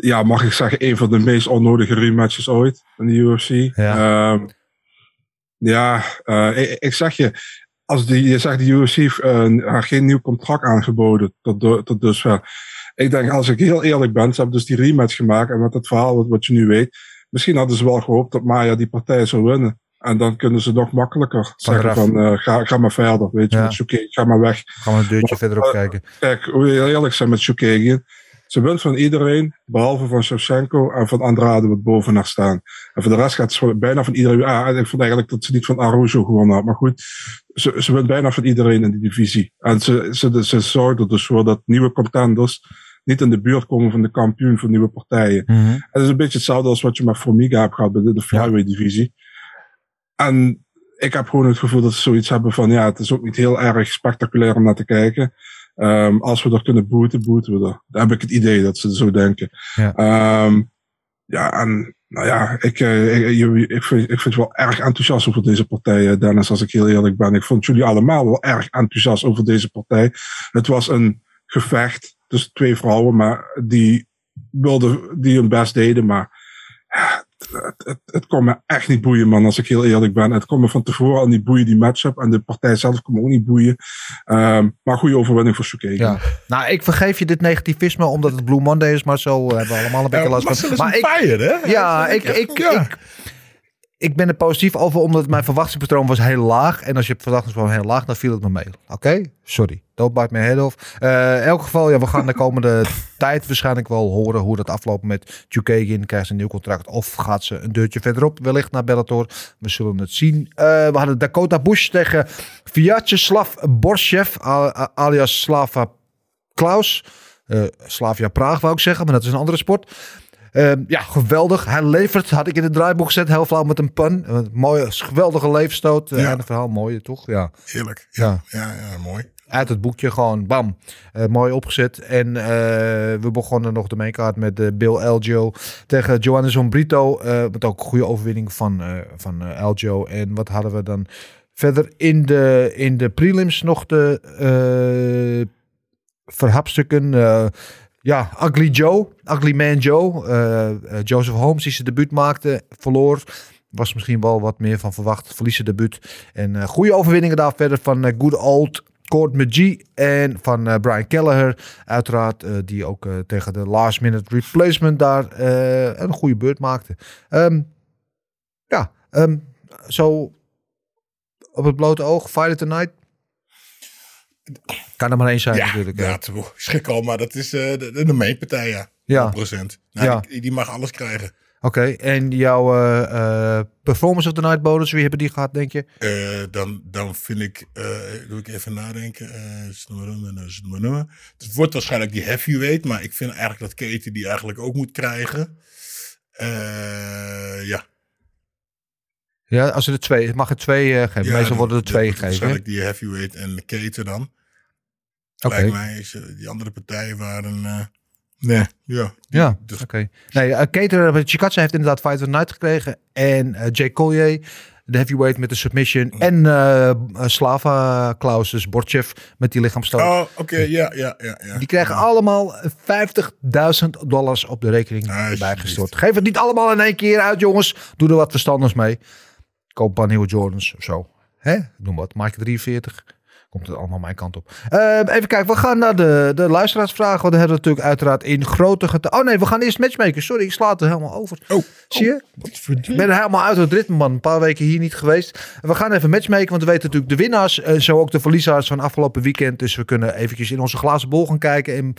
ja, mag ik zeggen, een van de meest onnodige rematches ooit in de UFC. Ja. Ehm, ja, eh, ik, ik zeg je, als die, je zegt de UFC eh, haar geen nieuw contract aangeboden tot, do- tot dusver. Ik denk, als ik heel eerlijk ben, ze hebben dus die rematch gemaakt en met het verhaal wat, wat je nu weet, misschien hadden ze wel gehoopt dat Maya die partij zou winnen. En dan kunnen ze nog makkelijker zeggen eraf. van, eh, ga, ga maar verder, weet je, Ja. met ga maar weg. gaan we een deurtje verderop eh, kijken. Kijk, hoe eerlijk zijn met Shukagian. Ze wint van iedereen, behalve van Shevchenko en van Andrade, wat boven haar staan. En voor de rest gaat ze bijna van iedereen. Ah, en ik vond eigenlijk dat ze niet van Arujo gewonnen had. Maar goed, ze, ze wint bijna van iedereen in die divisie. En ze, ze, ze zorgt er dus voor dat nieuwe contenders niet in de buurt komen van de kampioen van nieuwe partijen. En dat is een beetje hetzelfde als wat je met Formiga hebt gehad bij de, de flyweight divisie. En ik heb gewoon het gevoel dat ze zoiets hebben van, ja, het is ook niet heel erg spectaculair om naar te kijken. Ehm, als we er kunnen booten, booten we er. Daar heb ik het idee dat ze zo denken. Ja. Ehm, ja, en nou ja, ik, eh, ik, je- ik, vind, ik vind je wel erg enthousiast over deze partij, eh, Dennis, als ik heel eerlijk ben. Ik vond jullie allemaal wel erg enthousiast over deze partij. Het was een gevecht tussen twee vrouwen, maar die wilden, die hun best deden, maar het, het, het kon me echt niet boeien, man, als ik heel eerlijk ben. Het kon me van tevoren al niet boeien, die matchup. En de partij zelf kon me ook niet boeien. Ehm, maar goede overwinning voor Shukagan. Ja. Nou, ik vergeef je dit negativisme omdat het Blue Monday is, maar zo hebben we allemaal een beetje last van. is Maar een ik, hè? Ja, ik, ik, Ja. ik, ik ben er positief over, omdat mijn verwachtingspatroon was heel laag. En als je verwachtingspatroon heel laag, dan viel het me mee. Oké, sorry. Don't bite my head off. Eh, in elk geval, ja, we gaan de komende tijd waarschijnlijk wel horen hoe dat afloopt met Chukagin. Krijgt ze een nieuw contract of gaat ze een deurtje verderop, wellicht naar Bellator. We zullen het zien. Eh, we hadden Dakota Bush tegen Vyacheslav Borshev, alias Slava Klaus. Eh, Slavia Praag wou ik zeggen, maar dat is een andere sport. Ehm, ja, geweldig. Hij levert, had ik in het draaiboek gezet, heel flauw met een pun. Een mooie, geweldige leefstoot. Ja. Ja. Einde verhaal, mooi toch? Ja. Heerlijk. Ja. Ja, ja, ja mooi. Uit het boekje gewoon, bam. Eh, mooi opgezet. En eh, we begonnen nog de maincard met eh, Bill Elgio tegen Johannes Ombrito. eh met ook een goede overwinning van, eh van eh, Elgio. En wat hadden we dan verder in de, in de prelims nog de eh, verhapstukken. Ja, Ugly Joe, Ugly Man Joe. eh, eh, Joseph Holmes die zijn debuut maakte, verloor. Was misschien wel wat meer van verwacht. Verliezen debuut. En eh, goede overwinningen daar verder van Good Old Court McGee en van Brian Kelleher. Uiteraard, die ook tegen de last minute replacement daar een goede beurt maakte. Ehm, ja, ehm, zo op het blote oog, Fight Tonight. Kan er maar één zijn ja, natuurlijk. ja, schrik al, maar dat is eh, de, de, mainpartij, ja. Ja. 100%. Nou, Ja. die, die mag alles krijgen. Oké, en jouw eh, eh, performance of the night bonus, wie hebben die gehad, denk je? Dan, dan vind ik, doe ik even nadenken. is het nummer het nummer nummer. Het wordt waarschijnlijk die heavyweight, maar ik vind eigenlijk dat Katie die eigenlijk ook moet krijgen. Ja. Ja, als er twee, mag er twee geven. Ja, Meestal worden er twee gegeven. Waarschijnlijk die heavyweight en de Katen dan. Lijkt mij, is, eh, die andere partijen waren, eh, nee, ja. Ja, Dus- oké. Nee, uh, Cater, Chikatsa heeft inderdaad Fight of the Night gekregen. En eh, Jay Collier, de heavyweight met de submission. En eh, Slava Klaus, dus Borchev met die lichaamstoot. Oh, oké, ja, ja, ja, ja. Die krijgen allemaal 50.000 dollars op de rekening Alsjeblieft. bijgestort. Geef het niet allemaal in één keer uit, jongens. Doe er wat verstandigs mee. Koop een paar nieuwe Jordans of zo. Hè? Noem wat. Maak je 43. Komt het allemaal mijn kant op. Eh, even kijken, we gaan naar de, de luisteraarsvragen. Want we hebben natuurlijk uiteraard in grote getallen. Oh nee, we gaan eerst matchmaken. Sorry, ik sla het er helemaal over. Oh, Zie je? Ik ben helemaal uit het ritme, man. Een paar weken hier niet geweest. We gaan even matchmaken, want we weten natuurlijk de winnaars. En zo ook de verliezers van afgelopen weekend. Dus we kunnen eventjes in onze glazen bol gaan kijken. En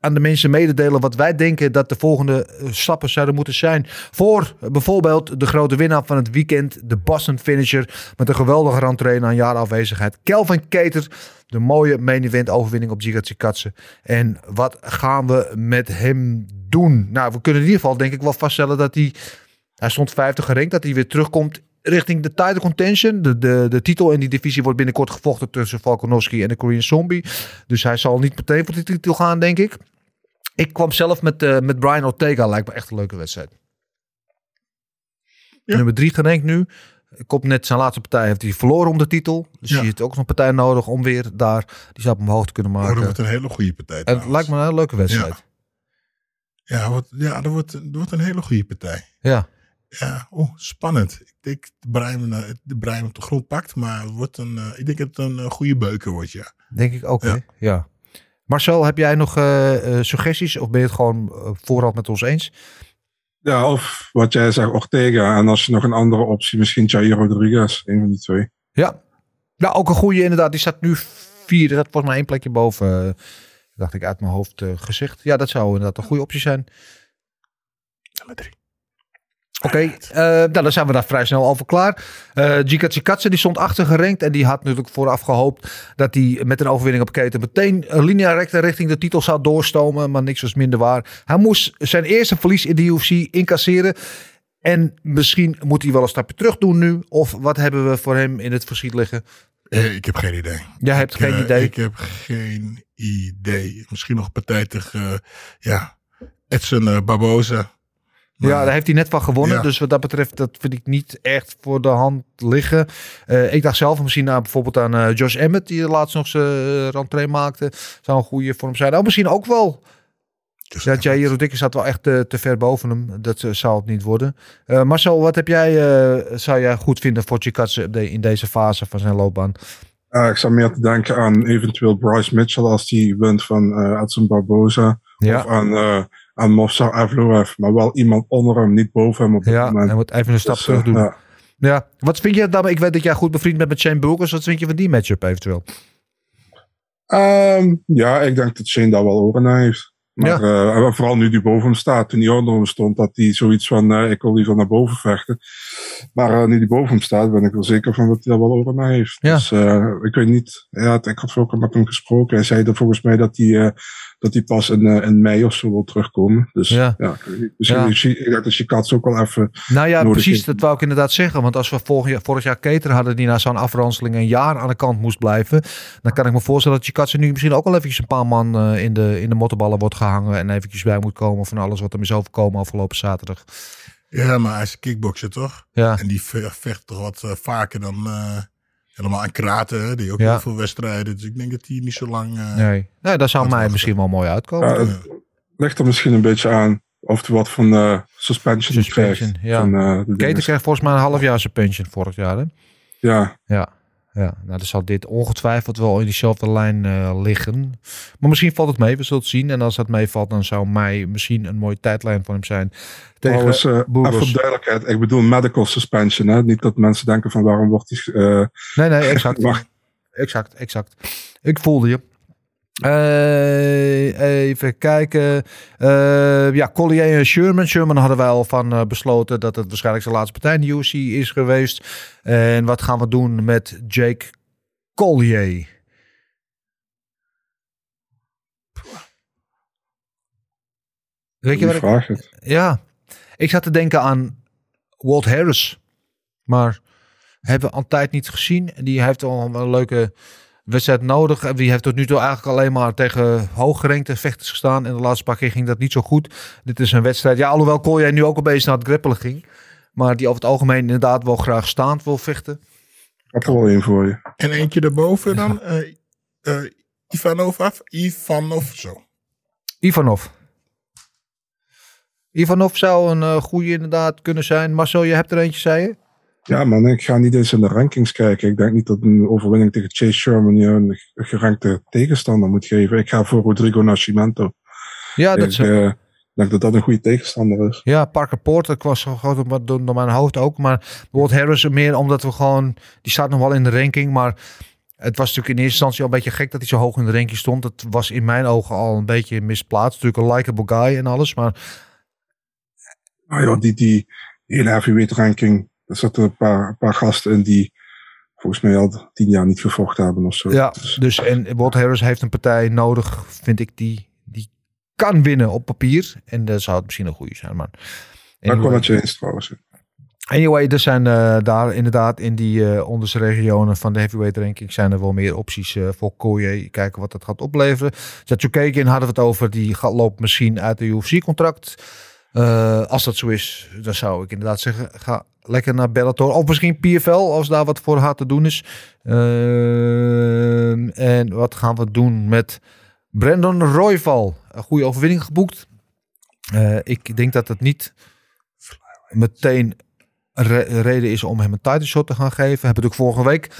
aan de mensen mededelen wat wij denken dat de volgende eh, stappen zouden moeten zijn. Voor bijvoorbeeld de grote winnaar van het weekend. De Boston finisher. Met een geweldige rentree na een jaar afwezigheid. Kelvin Keter. De mooie main event overwinning op Giga Tsikatse. En wat gaan we met hem doen? Nou, we kunnen in ieder geval denk ik wel vaststellen dat hij... Hij stond 50 gerankt. Dat hij weer terugkomt richting de title contention. De, de, de titel in die divisie wordt binnenkort gevochten tussen Volkanovski en de Korean Zombie. Dus hij zal niet meteen voor de titel gaan, denk ik. Ik kwam zelf met, eh, met Brian Ortega. Lijkt me echt een leuke wedstrijd. Ja. Nummer drie gerankt nu. Komt net zijn laatste partij. Heeft hij verloren om de titel. Dus Ja. je heeft ook nog een partij nodig om weer daar die stap omhoog te kunnen Oh, dat maken. wordt een hele goede partij. en het lijkt me een hele leuke wedstrijd. Ja, wat, ja dat, wordt, dat wordt een hele goede partij. Ja. Ja, oh, spannend. Ik denk dat Brein, eh, de Brein op de grond pakt, maar wordt een, eh, ik denk dat het een eh, goede beuker wordt, ja. Denk ik ook, Ja. Ja. Marcel, heb jij nog suggesties? Of ben je het gewoon voorhand met ons eens? Ja, of wat jij zegt, Ortega. En als je nog een andere optie, misschien Jair Rodriguez. Een van die twee. Ja. Ja, ook een goede inderdaad. Die staat nu vier. Dat volgens mij één plekje boven. dacht ik uit mijn hoofd eh, gezegd. Ja, dat zou inderdaad een goede optie zijn. Nummer drie. Oké, eh, nou, dan zijn we daar vrij snel over klaar. Eh Gika die stond achter gerankt. En die had natuurlijk vooraf gehoopt dat hij met een overwinning op keten meteen een linea recta richting de titel zou doorstomen. Maar niks was minder waar. Hij moest zijn eerste verlies in de UFC incasseren. En misschien moet hij wel een stapje terug doen nu. Of wat hebben we voor hem in het verschiet liggen? Eh, ik heb geen idee. Jij hebt Ik, geen idee. Ik heb geen idee. Misschien nog een partij tegen, ja, Edson Barboza. Maar- Ja, daar heeft hij net van gewonnen. Ja. Dus wat dat betreft, dat vind ik niet echt voor de hand liggen. Eh, ik dacht zelf misschien aan bijvoorbeeld aan eh, Josh Emmett, die laatst nog zijn uh, rentree maakte. Zou een goede voor hem zijn. Nou, misschien ook wel. Dus Ja, Jair Rodriguez zat wel echt eh, te ver boven hem. Dat eh, zou het niet worden. Eh, Marcel, wat heb jij, eh, zou jij goed vinden voor Chikatse de- in deze fase van zijn loopbaan? Uh, ik zou meer te denken aan eventueel Bryce Mitchell als die wint van uh, Edson Barboza. Ja. Of aan, uh, aan Movsar Evloev. Maar wel iemand onder hem, niet boven hem op dit Ja, moment. hij moet even een stap Dus, terug doen. ja. Ja. Wat vind je dan? Ik weet dat jij goed bevriend bent met Shane Burgers. Wat vind je van die matchup eventueel? Um, ja, ik denk dat Shane daar wel oren naar heeft. Maar Ja. uh, vooral nu die boven hem staat. Toen hij onder hem stond, dat hij zoiets van, uh, ik wil liever naar boven vechten. Maar uh, nu die boven hem staat, ben ik wel zeker van dat hij daar wel oren naar heeft. Ja. Dus ik weet niet. Ja, ik had ook al met hem gesproken. Hij zei dat volgens mij dat hij, dat hij pas in, uh, in mei of zo wil terugkomen. Dus Ja. ja. Misschien Ja. ik denk dat ook wel even Nou ja, precies. heeft. Dat wou ik inderdaad zeggen. Want als we vorig jaar, vorig jaar Keter hadden die na zo'n afranseling een jaar aan de kant moest blijven. Dan kan ik me voorstellen dat Chikatse nu misschien ook wel eventjes een paar man eh, in, de, in de mottenballen wordt gehangen. En eventjes bij moet komen van alles wat hem is overkomen afgelopen zaterdag. Ja, maar hij is een kickboxer toch? Ja. En die ve- vecht toch wat eh, vaker dan eh, helemaal aan kraten. hè? Die ook Ja. heel veel wedstrijden. Dus ik denk dat hij niet zo lang... eh, Nee, nee dat zou mij wachten. misschien wel mooi uitkomen. Ja, het ligt er misschien een beetje aan of wat van uh, suspension, Suspension, krijgt. ja. Van, uh, de Keter dingen. kreeg volgens mij een half jaar zijn pension vorig jaar. Hè? Ja, Ja. Ja, nou dan zal dit ongetwijfeld wel in diezelfde lijn eh, liggen. Maar misschien valt het mee, we zullen het zien. En als dat meevalt, dan zou mei misschien een mooie tijdlijn voor hem zijn. Tegen uh, Burgos. even voor duidelijkheid. Ik bedoel medical suspension. Hè? Niet dat mensen denken van waarom wordt hij... Uh, Nee, nee, exact. Exact, exact. Ik voelde je. Eh, even kijken. Eh, ja, Collier en Sherman. Sherman hadden wij al van eh, besloten dat het waarschijnlijk zijn laatste partij in de UFC is geweest. En wat gaan we doen met Jake Collier? Weet je wat ik... Ja, ik zat te denken aan Walt Harris. Maar hebben we al tijd niet gezien. En die heeft al een leuke wedstrijd nodig. En die heeft tot nu toe eigenlijk alleen maar tegen hooggerenkte vechters gestaan. En de laatste paar keer ging dat niet zo goed. Dit is een wedstrijd. Ja, alhoewel Collier nu ook een beetje naar het greppelen ging. Maar die over het algemeen inderdaad wel graag staand wil vechten. Ik heb er wel één voor je. En eentje erboven dan. eh eh, Ivanov af. Ivanov zo. Ivanov. Ivanov zou een uh, goede inderdaad kunnen zijn. Marcel, je hebt er eentje, zei je? Ja, man, ik ga niet eens in de rankings kijken. Ik denk niet dat een overwinning tegen Chase Sherman je een gerankte tegenstander moet geven. Ik ga voor Rodrigo Nascimento. Ja, dat ik is... uh, denk dat dat een goede tegenstander is. Ja, Parker Porter, ik was gewoon door, door mijn hoofd ook. Maar Walt Harris meer omdat we gewoon... Die staat nog wel in de ranking, maar... Het was natuurlijk in eerste instantie al een beetje gek dat hij zo hoog in de ranking stond. Het was in mijn ogen al een beetje misplaatst. Natuurlijk een likable guy en alles, maar... Nou ja, die, die hele heavyweight ranking er zitten een paar, een paar gasten in die volgens mij al tien jaar niet gevochten hebben of zo. Ja, dus, dus en Walt Harris heeft een partij nodig, vind ik, die, die kan winnen op papier. En dat zou het misschien een goede zijn. Maar anyway. ik wel met je eens trouwens. Anyway, er zijn uh, daar inderdaad in die uh, onderste regionen van de heavyweight ranking zijn er wel meer opties uh, voor Koye. Kijken wat dat gaat opleveren. Zatsukekin hadden we het over, die gaat, loopt misschien uit de UFC-contract. als dat zo is, dan zou ik inderdaad zeggen, ga lekker naar Bellator. Of misschien PFL, als daar wat voor haar te doen is. Uh, en wat gaan we doen met Brandon Royval? Een goede overwinning geboekt. Uh, ik denk dat het niet meteen re reden is om hem een title shot te gaan geven. Hebben natuurlijk vorige week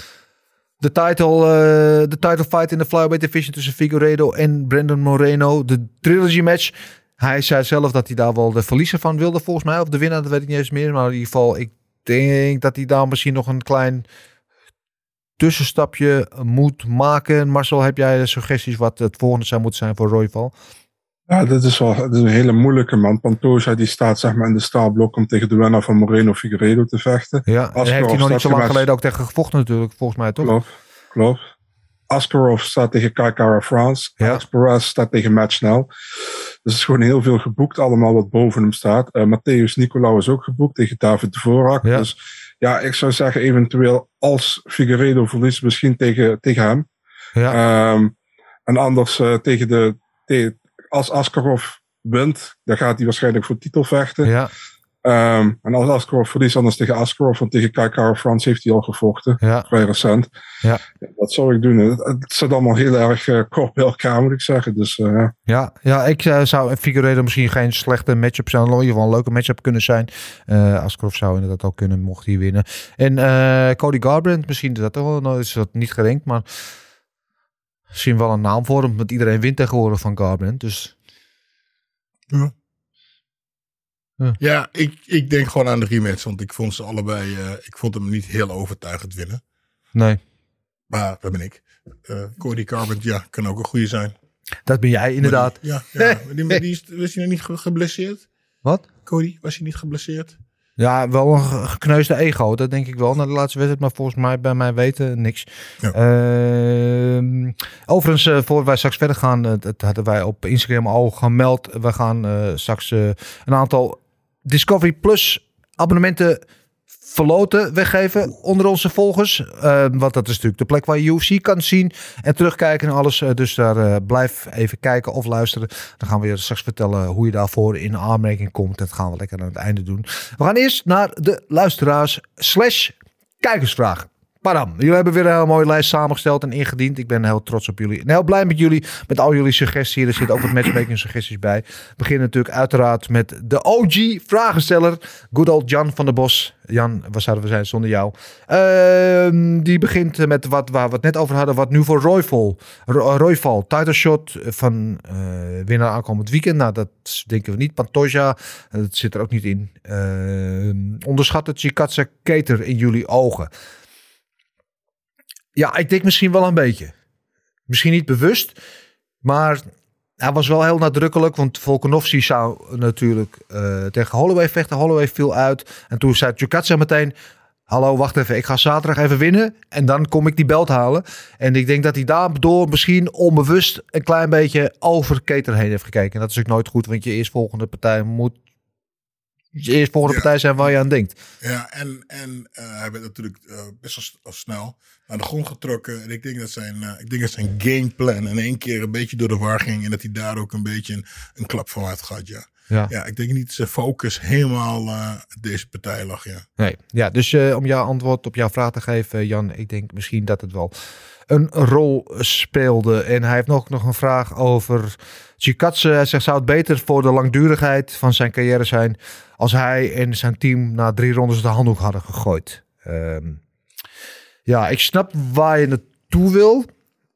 de title, uh, de title fight in de flyweight division tussen Figueredo en Brandon Moreno. De trilogy match. Hij zei zelf dat hij daar wel de verliezer van wilde, volgens mij. Of de winnaar, dat weet ik niet eens meer. Maar in ieder geval, ik denk dat hij daar misschien nog een klein tussenstapje moet maken. Marcel, heb jij suggesties wat het volgende zou moeten zijn voor Royval? Ja, dit is wel is een hele moeilijke man. Pantoja die staat zeg maar in de startblok om tegen de winnaar van Moreno Figueiredo te vechten. Ja, en heeft hij nog niet zo lang geleden ook tegen gevochten natuurlijk, volgens mij toch? Klopt, klopt. Askarov staat tegen Kaikara France. Ja. Staat tegen Matt Snell. Dus er is gewoon heel veel geboekt. Allemaal wat boven hem staat. Uh, Matthäus Nicolau is ook geboekt tegen David de. Ja. Dus ja, ik zou zeggen eventueel als Figueiredo verliest misschien tegen, tegen hem. Ja. Um, en anders uh, tegen de... Als Askarov wint, dan gaat hij waarschijnlijk voor titel vechten. Ja. Um, en als Askarov verliest, anders tegen Askarov. Want tegen Kaikara France heeft hij al gevochten. Ja. Vrij recent. Ja. Dat zou ik doen. Het, het zit allemaal heel erg uh, kort bij elkaar, moet ik zeggen. Dus, uh, ja, ja, ik uh, zou Figueiredo misschien geen slechte matchup zijn. In ieder geval een leuke matchup kunnen zijn. Uh, Askarov zou inderdaad ook kunnen, mocht hij winnen. En uh, Cody Garbrandt, misschien is dat wel nou is dat niet gerenkt, maar misschien wel een naam voor hem. Want iedereen wint tegenwoordig van Garbrandt. Dus ja. Ja, ja ik, ik denk gewoon aan de rematch. Want ik vond ze allebei. Uh, ik vond hem niet heel overtuigend winnen. Nee. Maar dat ben ik. Uh, Cody Carbon, ja, kan ook een goede zijn. Dat ben jij inderdaad. Die, ja, ja. die, die, die, was hij nog niet geblesseerd? Wat? Cody, was hij niet geblesseerd? Ja, wel een gekneusde ego. Dat denk ik wel. Na de laatste wedstrijd, maar volgens mij bij mij weten niks. Ja. Uh, overigens, uh, voor wij straks verder gaan, dat hadden wij op Instagram al gemeld. We gaan uh, straks een aantal Discovery Plus abonnementen verloten weggeven onder onze volgers. Uh, want dat is natuurlijk de plek waar je UFC kan zien en terugkijken en alles. Uh, dus daar uh, blijf even kijken of luisteren. Dan gaan we je straks vertellen hoe je daarvoor in aanmerking komt. Dat gaan we lekker aan het einde doen. We gaan eerst naar de luisteraars slash kijkersvragen. Padam, jullie hebben weer een hele mooie lijst samengesteld en ingediend. Ik ben heel trots op jullie en heel blij met jullie. Met al jullie suggesties. Er zitten ook wat matchmaking suggesties bij. We beginnen natuurlijk uiteraard met de OG vragensteller. Good old Jan van der Bos. Jan, waar zouden we zijn zonder jou? Uh, die begint met wat waar we het net over hadden. Wat nu voor Royval. Royval, title shot van uh, winnaar aankomend weekend. Nou, dat denken we niet. Pantoja, dat zit er ook niet in. Uh, onderschat het Chikatsa Keter in jullie ogen. Ja, ik denk misschien wel een beetje. Misschien niet bewust, maar hij was wel heel nadrukkelijk. Want Volkanovski zou natuurlijk eh, tegen Holloway vechten. Holloway viel uit. En toen zei Tjukatsa meteen... Hallo, wacht even. Ik ga zaterdag even winnen. En dan kom ik die belt halen. En ik denk dat hij daardoor misschien onbewust een klein beetje over Keter heen heeft gekeken. En dat is ook nooit goed, want je eerstvolgende partij moet je eerstvolgende Ja. partij zijn waar je aan denkt. Ja, en, en eh, hij werd natuurlijk eh, best wel snel naar de grond getrokken. En ik denk dat zijn, eh, ik denk dat zijn gameplan in één keer een beetje door de war ging. En dat hij daar ook een beetje een, een klap van had gehad, ja. Ja. Ja, ik denk niet dat zijn focus helemaal deze partij lag, ja. Nee, ja, dus om jouw antwoord op jouw vraag te geven, Jan, ik denk misschien dat het wel een rol speelde. En hij heeft nog, nog een vraag over Chikatse. Hij zegt, zou het beter voor de langdurigheid van zijn carrière zijn als hij en zijn team na drie rondes de handdoek hadden gegooid? Ehm, ja, ik snap waar je naartoe wil.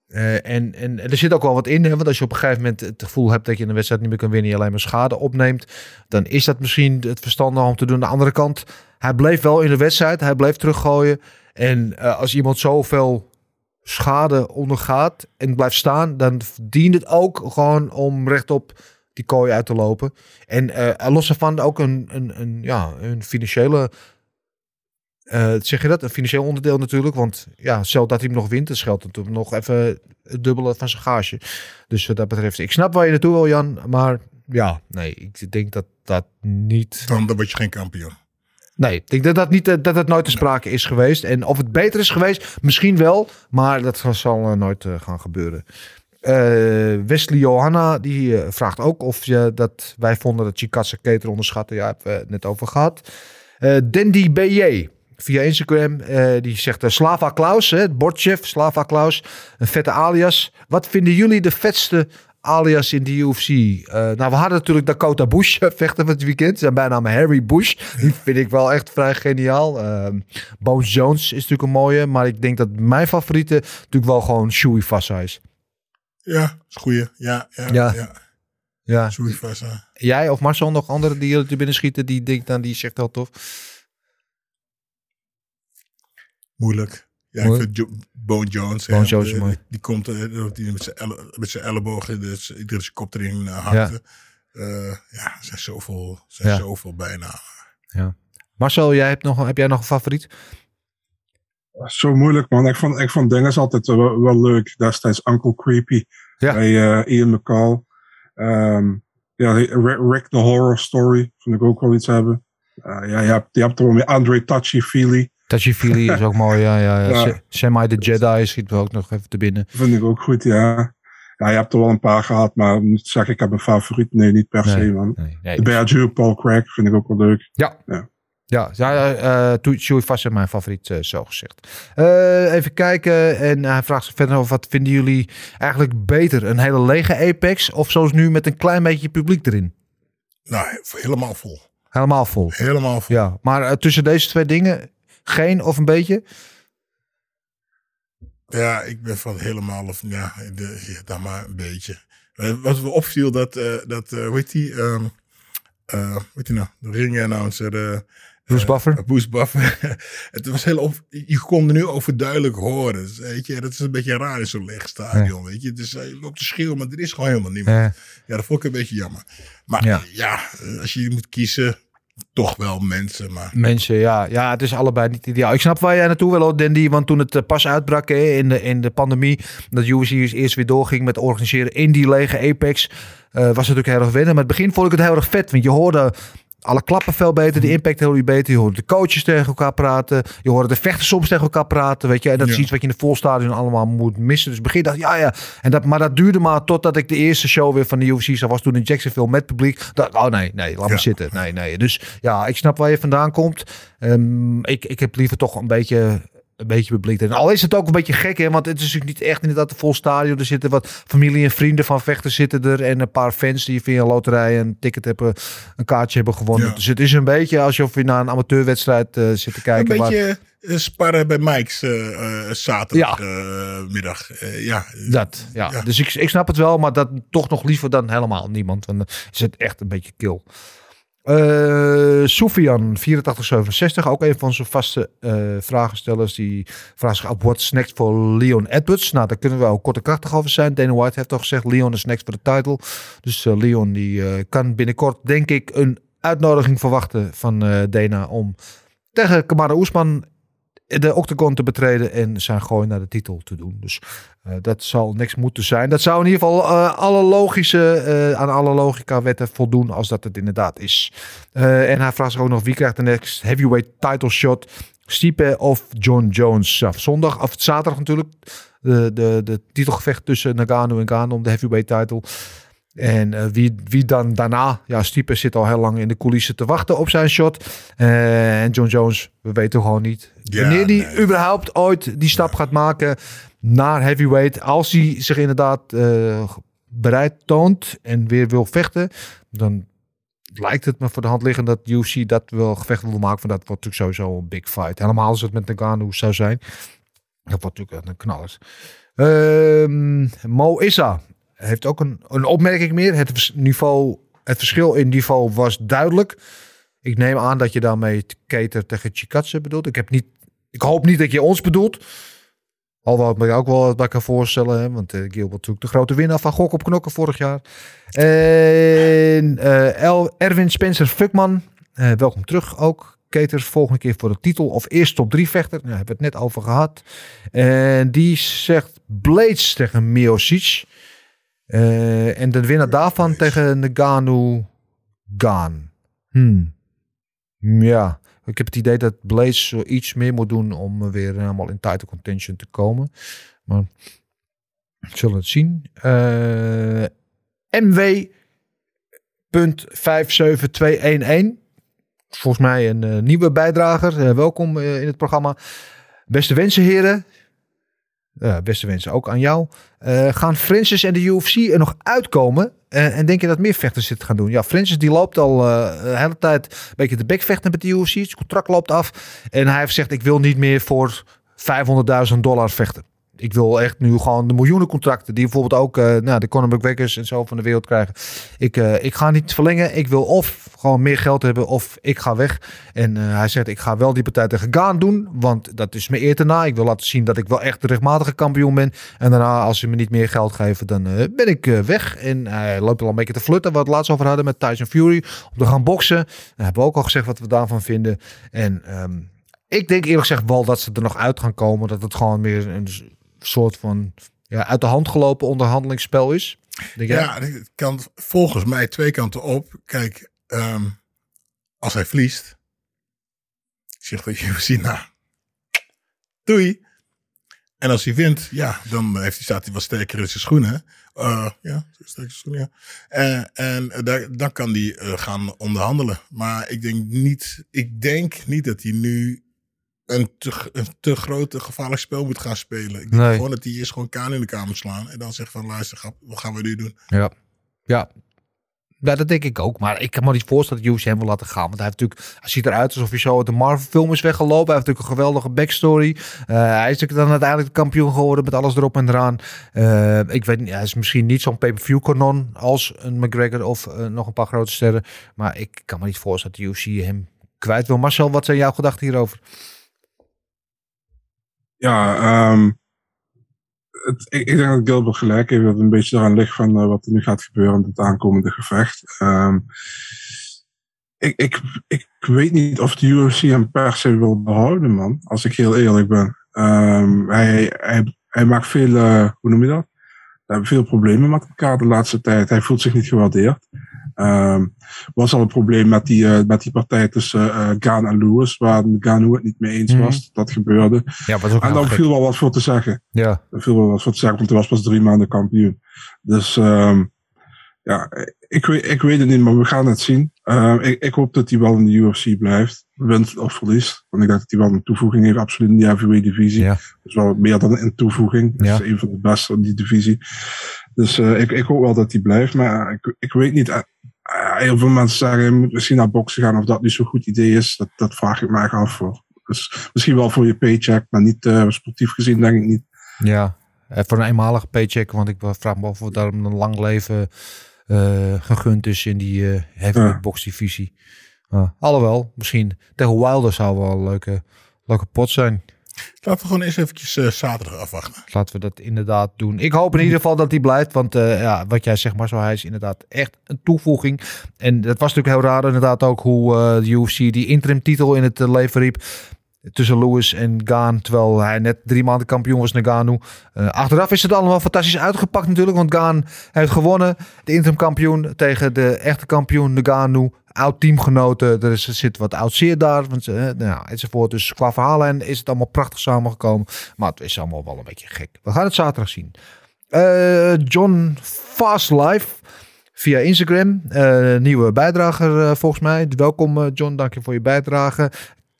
Eh, en, en er zit ook wel wat in, hè? want als je op een gegeven moment het gevoel hebt dat je een wedstrijd niet meer kan winnen, je alleen maar schade opneemt, dan is dat misschien het verstandig om te doen. Aan de andere kant, hij bleef wel in de wedstrijd, hij bleef teruggooien. En eh, als iemand zoveel schade ondergaat en blijft staan, dan verdient het ook gewoon om rechtop die kooi uit te lopen. En eh los ervan ook een, een, een, ja, een financiële eh, zeg je dat? Een financieel onderdeel natuurlijk. Want ja, stel dat hij hem nog wint, dan scheelt het hem nog even het dubbele van zijn gage. Dus wat dat betreft, ik snap waar je naartoe wil, Jan. Maar ja, nee, ik denk dat dat niet... Dan, dan word je geen kampioen. Nee, ik denk dat dat, niet, eh, dat nooit te sprake is geweest. En of het beter is geweest, misschien wel. Maar dat zal eh, nooit eh, gaan gebeuren. Wesley Johanna die vraagt ook of je dat wij vonden dat Chikatse Keter onderschatten. Ja, hebben we het net over gehad. Eh Dandy BJ via Instagram. die zegt Slava Klaus, hè, het Slava Klaus. Een vette alias. Wat vinden jullie de vetste alias in de UFC? Eh, nou, we hadden natuurlijk Dakota Bush eh, vechten van het weekend. Zijn bijnaam Harry Bush. Die vind ik wel echt vrij geniaal. Ehm Bones Jones is natuurlijk een mooie. Maar ik denk dat mijn favoriete natuurlijk wel gewoon Shui Fassa is. Ja, is goeie. Ja, ja, Ja. ja. Ja. Jij of Marcel nog andere die er binnen schieten die denkt aan die zegt heel tof. Moeilijk. Ja, ik vind Jo- Bone Jones. hè, Bone Jones is die- mooi. Die komt eh, die met zijn elle- met zijn ellebogen dus iedere zijn kop erin eh, hakte. Ja. ja, er zijn zoveel, zijn Ja. zoveel bijna. Ja. Marcel, jij hebt, nog, heb jij nog een favoriet? Zo moeilijk, man. Ik vond, ik vond Dinges altijd wel, wel leuk. Destijds Uncle Creepy. Ja. Bij eh, Ian McCall. Ehm, ja, Rick, the Horror Story. Vond ik ook wel iets hebben. Eh, ja, je hebt, je hebt er wel meer Andre Touchy Feely is ook mooi. Ja, ja, ja. Ja. Se- Semi the Jedi schiet me ook nog even te binnen. Vind ik ook goed, ja. Ja, je hebt er wel een paar gehad, maar zeggen, ik heb een favoriet. Nee, niet per Nee, se, man. nee, nee. de Bear Paul Craig vind ik ook wel leuk. Ja. Ja. Ja, ja uh, Shui Vast is mijn favoriet, uh, zo gezegd. Uh, even kijken. En hij vraagt zich verder over wat vinden jullie eigenlijk beter? Een hele lege Apex of zoals nu met een klein beetje publiek erin? Nou, helemaal vol. Helemaal vol. Helemaal vol. Ja, maar uh, tussen deze twee dingen, geen of een beetje? Ja, ik ben van helemaal of ja, de, ja dan maar een beetje. Uh, wat me opviel, dat, uh, dat uh, hoe heet die, um, uh, weet je nou, de ring-announcer. Uh, Bruce Buffer. Bruce Buffer. het was heel op, je kon er nu overduidelijk horen. Dus, weet je, dat is een beetje raar in zo'n leeg stadion. Ja. Weet je, dus je loopt te schreeuwen, maar er is gewoon helemaal niemand. Ja, ja dat vond ik een beetje jammer. Maar ja, ja als je moet kiezen, toch wel mensen. Maar... Mensen, ja. Ja, het is allebei niet ideaal. Ik snap waar jij naartoe wil, Dandy. Want toen het pas uitbrak hè, in, de, in de pandemie, dat UFC eerst weer doorging met organiseren in die lege Apex, uh, was het natuurlijk heel erg wennen. Maar het begin vond ik het heel erg vet, want je hoorde alle klappen veel beter, de impact heel beter. Je hoorde de coaches tegen elkaar praten. Je hoorde de vechters soms tegen elkaar praten. Weet je, en dat ja. is iets wat je in de volstadion allemaal moet missen. Dus begin dacht ja, ja. En dat, maar dat duurde maar totdat ik de eerste show weer van de UFC zag. Was toen in Jacksonville met publiek. Dat, oh nee, nee, laat ja. maar zitten. Nee, nee. Dus ja, ik snap waar je vandaan komt. Um, ik, ik heb liever toch een beetje een beetje publiek. En al is het ook een beetje gek, hè, want het is natuurlijk niet echt inderdaad een vol stadion. Er zitten wat familie en vrienden van vechters zitten er en een paar fans die via een loterij een ticket hebben, een kaartje hebben gewonnen. Ja. Dus het is een beetje alsof je naar een amateurwedstrijd uh, zit te kijken. Een beetje waar... sparren bij Mike's uh, uh, zaterdagmiddag. Ja. ja. Dat, ja. ja. Dus ik, ik snap het wel, maar dat toch nog liever dan helemaal niemand. Want dan is het echt een beetje kil. Uh, Soufian, 8467, ook een van zijn vaste uh, vragenstellers. Die vraagt zich af, what's next voor Leon Edwards? Nou, daar kunnen we ook kort en krachtig over zijn. Dana White heeft toch gezegd, Leon is next voor de title. Dus uh, Leon die kan binnenkort, denk ik, een uitnodiging verwachten van Dana om tegen Kamara Oesman de octagon te betreden en zijn gooi naar de titel te doen. Dus uh, dat zal niks moeten zijn. Dat zou in ieder geval uh, alle logische, uh, aan alle logica wetten voldoen als dat het inderdaad is. en hij vraagt zich ook nog wie krijgt de next heavyweight title shot. Stipe of John Jones. Ja, zondag, of zaterdag natuurlijk. De, de, de titelgevecht tussen Nagano en Gano om de heavyweight title. En uh, wie, wie dan daarna, ja, Stipe zit al heel lang in de coulissen te wachten op zijn shot. Uh, en John Jones, we weten gewoon niet ja, wanneer hij nee. überhaupt ooit die stap gaat maken naar heavyweight. Als hij zich inderdaad uh, bereid toont en weer wil vechten, dan lijkt het me voor de hand liggen dat UFC dat wel gevecht wil maken. Van dat wordt natuurlijk sowieso een big fight. Helemaal als het met Nagano zou zijn. Dat wordt natuurlijk een knaller. Uh, Mo Issa heeft ook een, een opmerking meer. Het, niveau, het verschil in niveau was duidelijk. Ik neem aan dat je daarmee Keter tegen Chikatse bedoelt. Ik, heb niet, ik hoop niet dat je ons bedoelt. Alhoewel ik me ook wel wat kan voorstellen. Hè? Want uh, natuurlijk de grote winnaar van Gok op Knokken vorig jaar. En uh, Erwin Spencer Fuckman. Uh, welkom terug ook. Keter volgende keer voor de titel. Of eerst top 3 vechter. Daar hebben we het net over gehad. En die zegt Blades tegen Miocic. Uh, en de winnaar daarvan tegen Nagano Gaan. Hmm. Ja, ik heb het idee dat Blaze iets meer moet doen om weer helemaal in title contention te komen. Maar we zullen het zien. Uh, MW.57211. Volgens mij een uh, nieuwe bijdrager. Welkom in het programma. Beste wensen, heren. Uh, beste wensen ook aan jou. Uh, gaan Francis en de UFC er nog uitkomen? Uh, en denk je dat meer vechters zitten gaan doen? Ja, Francis die loopt al de hele tijd een beetje de bekvechten met de UFC. Zijn contract loopt af. En hij heeft gezegd, ik wil niet meer voor 500.000 dollar vechten ik wil echt nu gewoon de miljoenen contracten die bijvoorbeeld ook uh, nou, de Conor McGregor's en zo van de wereld krijgen. Ik, uh, ik ga niet verlengen. Ik wil of gewoon meer geld hebben of ik ga weg. En uh, hij zegt ik ga wel die partij tegen Gaan doen, want dat is me eer te na. Ik wil laten zien dat ik wel echt de rechtmatige kampioen ben. En daarna als ze me niet meer geld geven, dan ben ik weg. En hij loopt al een beetje te flutten, wat we laatst over hadden met Tyson Fury. Om te gaan boksen. Hebben we ook al gezegd wat we daarvan vinden. En um, ik denk eerlijk gezegd wel dat ze er nog uit gaan komen. Dat het gewoon meer een soort van ja, uit de hand gelopen onderhandelingsspel is? ja, het kan volgens mij twee kanten op. Kijk, um, als hij verliest, zegt de UFC, nou, doei. En als hij wint, ja, dan heeft hij, staat hij wat sterker in zijn schoenen. Uh, ja, sterke schoenen, ja. En, en dan kan hij uh, gaan onderhandelen. Maar ik denk niet, ik denk niet dat hij nu een te, een te groot gevaarlijk spel moet gaan spelen. Ik denk nee. gewoon dat hij eerst gewoon kaan in de kamer slaan. En dan zegt van luister, wat gaan we nu doen? Ja, ja. Ja, dat denk ik ook. Maar ik kan me niet voorstellen dat UFC hem wil laten gaan. Want hij heeft natuurlijk, hij ziet eruit alsof hij zo uit de Marvel-film is weggelopen. Hij heeft natuurlijk een geweldige backstory. Uh, hij is natuurlijk dan uiteindelijk de kampioen geworden met alles erop en eraan. Uh, ik weet niet, hij is misschien niet zo'n pay-per-view kanon als een McGregor of uh, nog een paar grote sterren. Maar ik kan me niet voorstellen dat de UFC hem kwijt wil. Marcel, wat zijn jouw gedachten hierover? Ja, um, het, ik, denk dat Gilbert gelijk heeft dat het een beetje eraan ligt van uh, wat er nu gaat gebeuren in het aankomende gevecht. Um, ik, ik, ik weet niet of de UFC hem per se wil behouden, man. Als ik heel eerlijk ben. Um, hij, hij, hij maakt veel, uh, hoe noem je dat? Hebben veel problemen met elkaar de laatste tijd. Hij voelt zich niet gewaardeerd. Um, was al een probleem met die, uh, met die partij tussen uh, Gaan en Lewis, waar Gaan het niet mee eens was. Mm. Dat gebeurde. Ja, was ook en dan viel wel wat voor te zeggen. Ja. Er viel wel wat voor te zeggen, want hij was pas drie maanden kampioen. Dus um, ja, ik weet, ik weet het niet, maar we gaan het zien. Uh, ik, ik hoop dat hij wel in de UFC blijft. Wint of verliest. Want ik denk dat hij wel een toevoeging heeft, absoluut in die heavyweight divisie. Ja. Dus wel meer dan een toevoeging. Dat ja. is een van de beste in die divisie. Dus uh, ik, ik hoop wel dat hij blijft. Maar ik, ik weet niet. Uh, heel veel mensen zeggen, je moet misschien naar boksen gaan of dat niet zo'n goed idee is. Dat, dat vraag ik me echt af. Dus misschien wel voor je paycheck, maar niet uh, sportief gezien denk ik niet. Ja, voor een eenmalige paycheck. Want ik vraag me af of daar een lang leven eh, gegund is in die eh heavyweight Ja. box divisie. Uh, alhoewel, misschien tegen Wilder zou wel een leuke, leuke pot zijn. Laten we gewoon eens eventjes eh, zaterdag afwachten. Laten we dat inderdaad doen. Ik hoop in ieder geval dat hij blijft. Want eh, ja, wat jij zegt, zo hij is inderdaad echt een toevoeging. En dat was natuurlijk heel raar inderdaad ook hoe eh, de UFC die interim titel in het leven riep. Tussen Lewis en Gaan. Terwijl hij net drie maanden kampioen was, Nagano. Eh achteraf is het allemaal fantastisch uitgepakt natuurlijk. Want Gaan heeft gewonnen. De interim kampioen tegen de echte kampioen Nagano. Oud teamgenoten. Er er zit wat oud zeer daar. Want, eh, nou, enzovoort. Dus qua verhalen is het allemaal prachtig samengekomen. Maar het is allemaal wel een beetje gek. We gaan het zaterdag zien. Eh, John Fast Life via Instagram. Eh, nieuwe bijdrager volgens mij. Welkom John, dank je voor je bijdrage.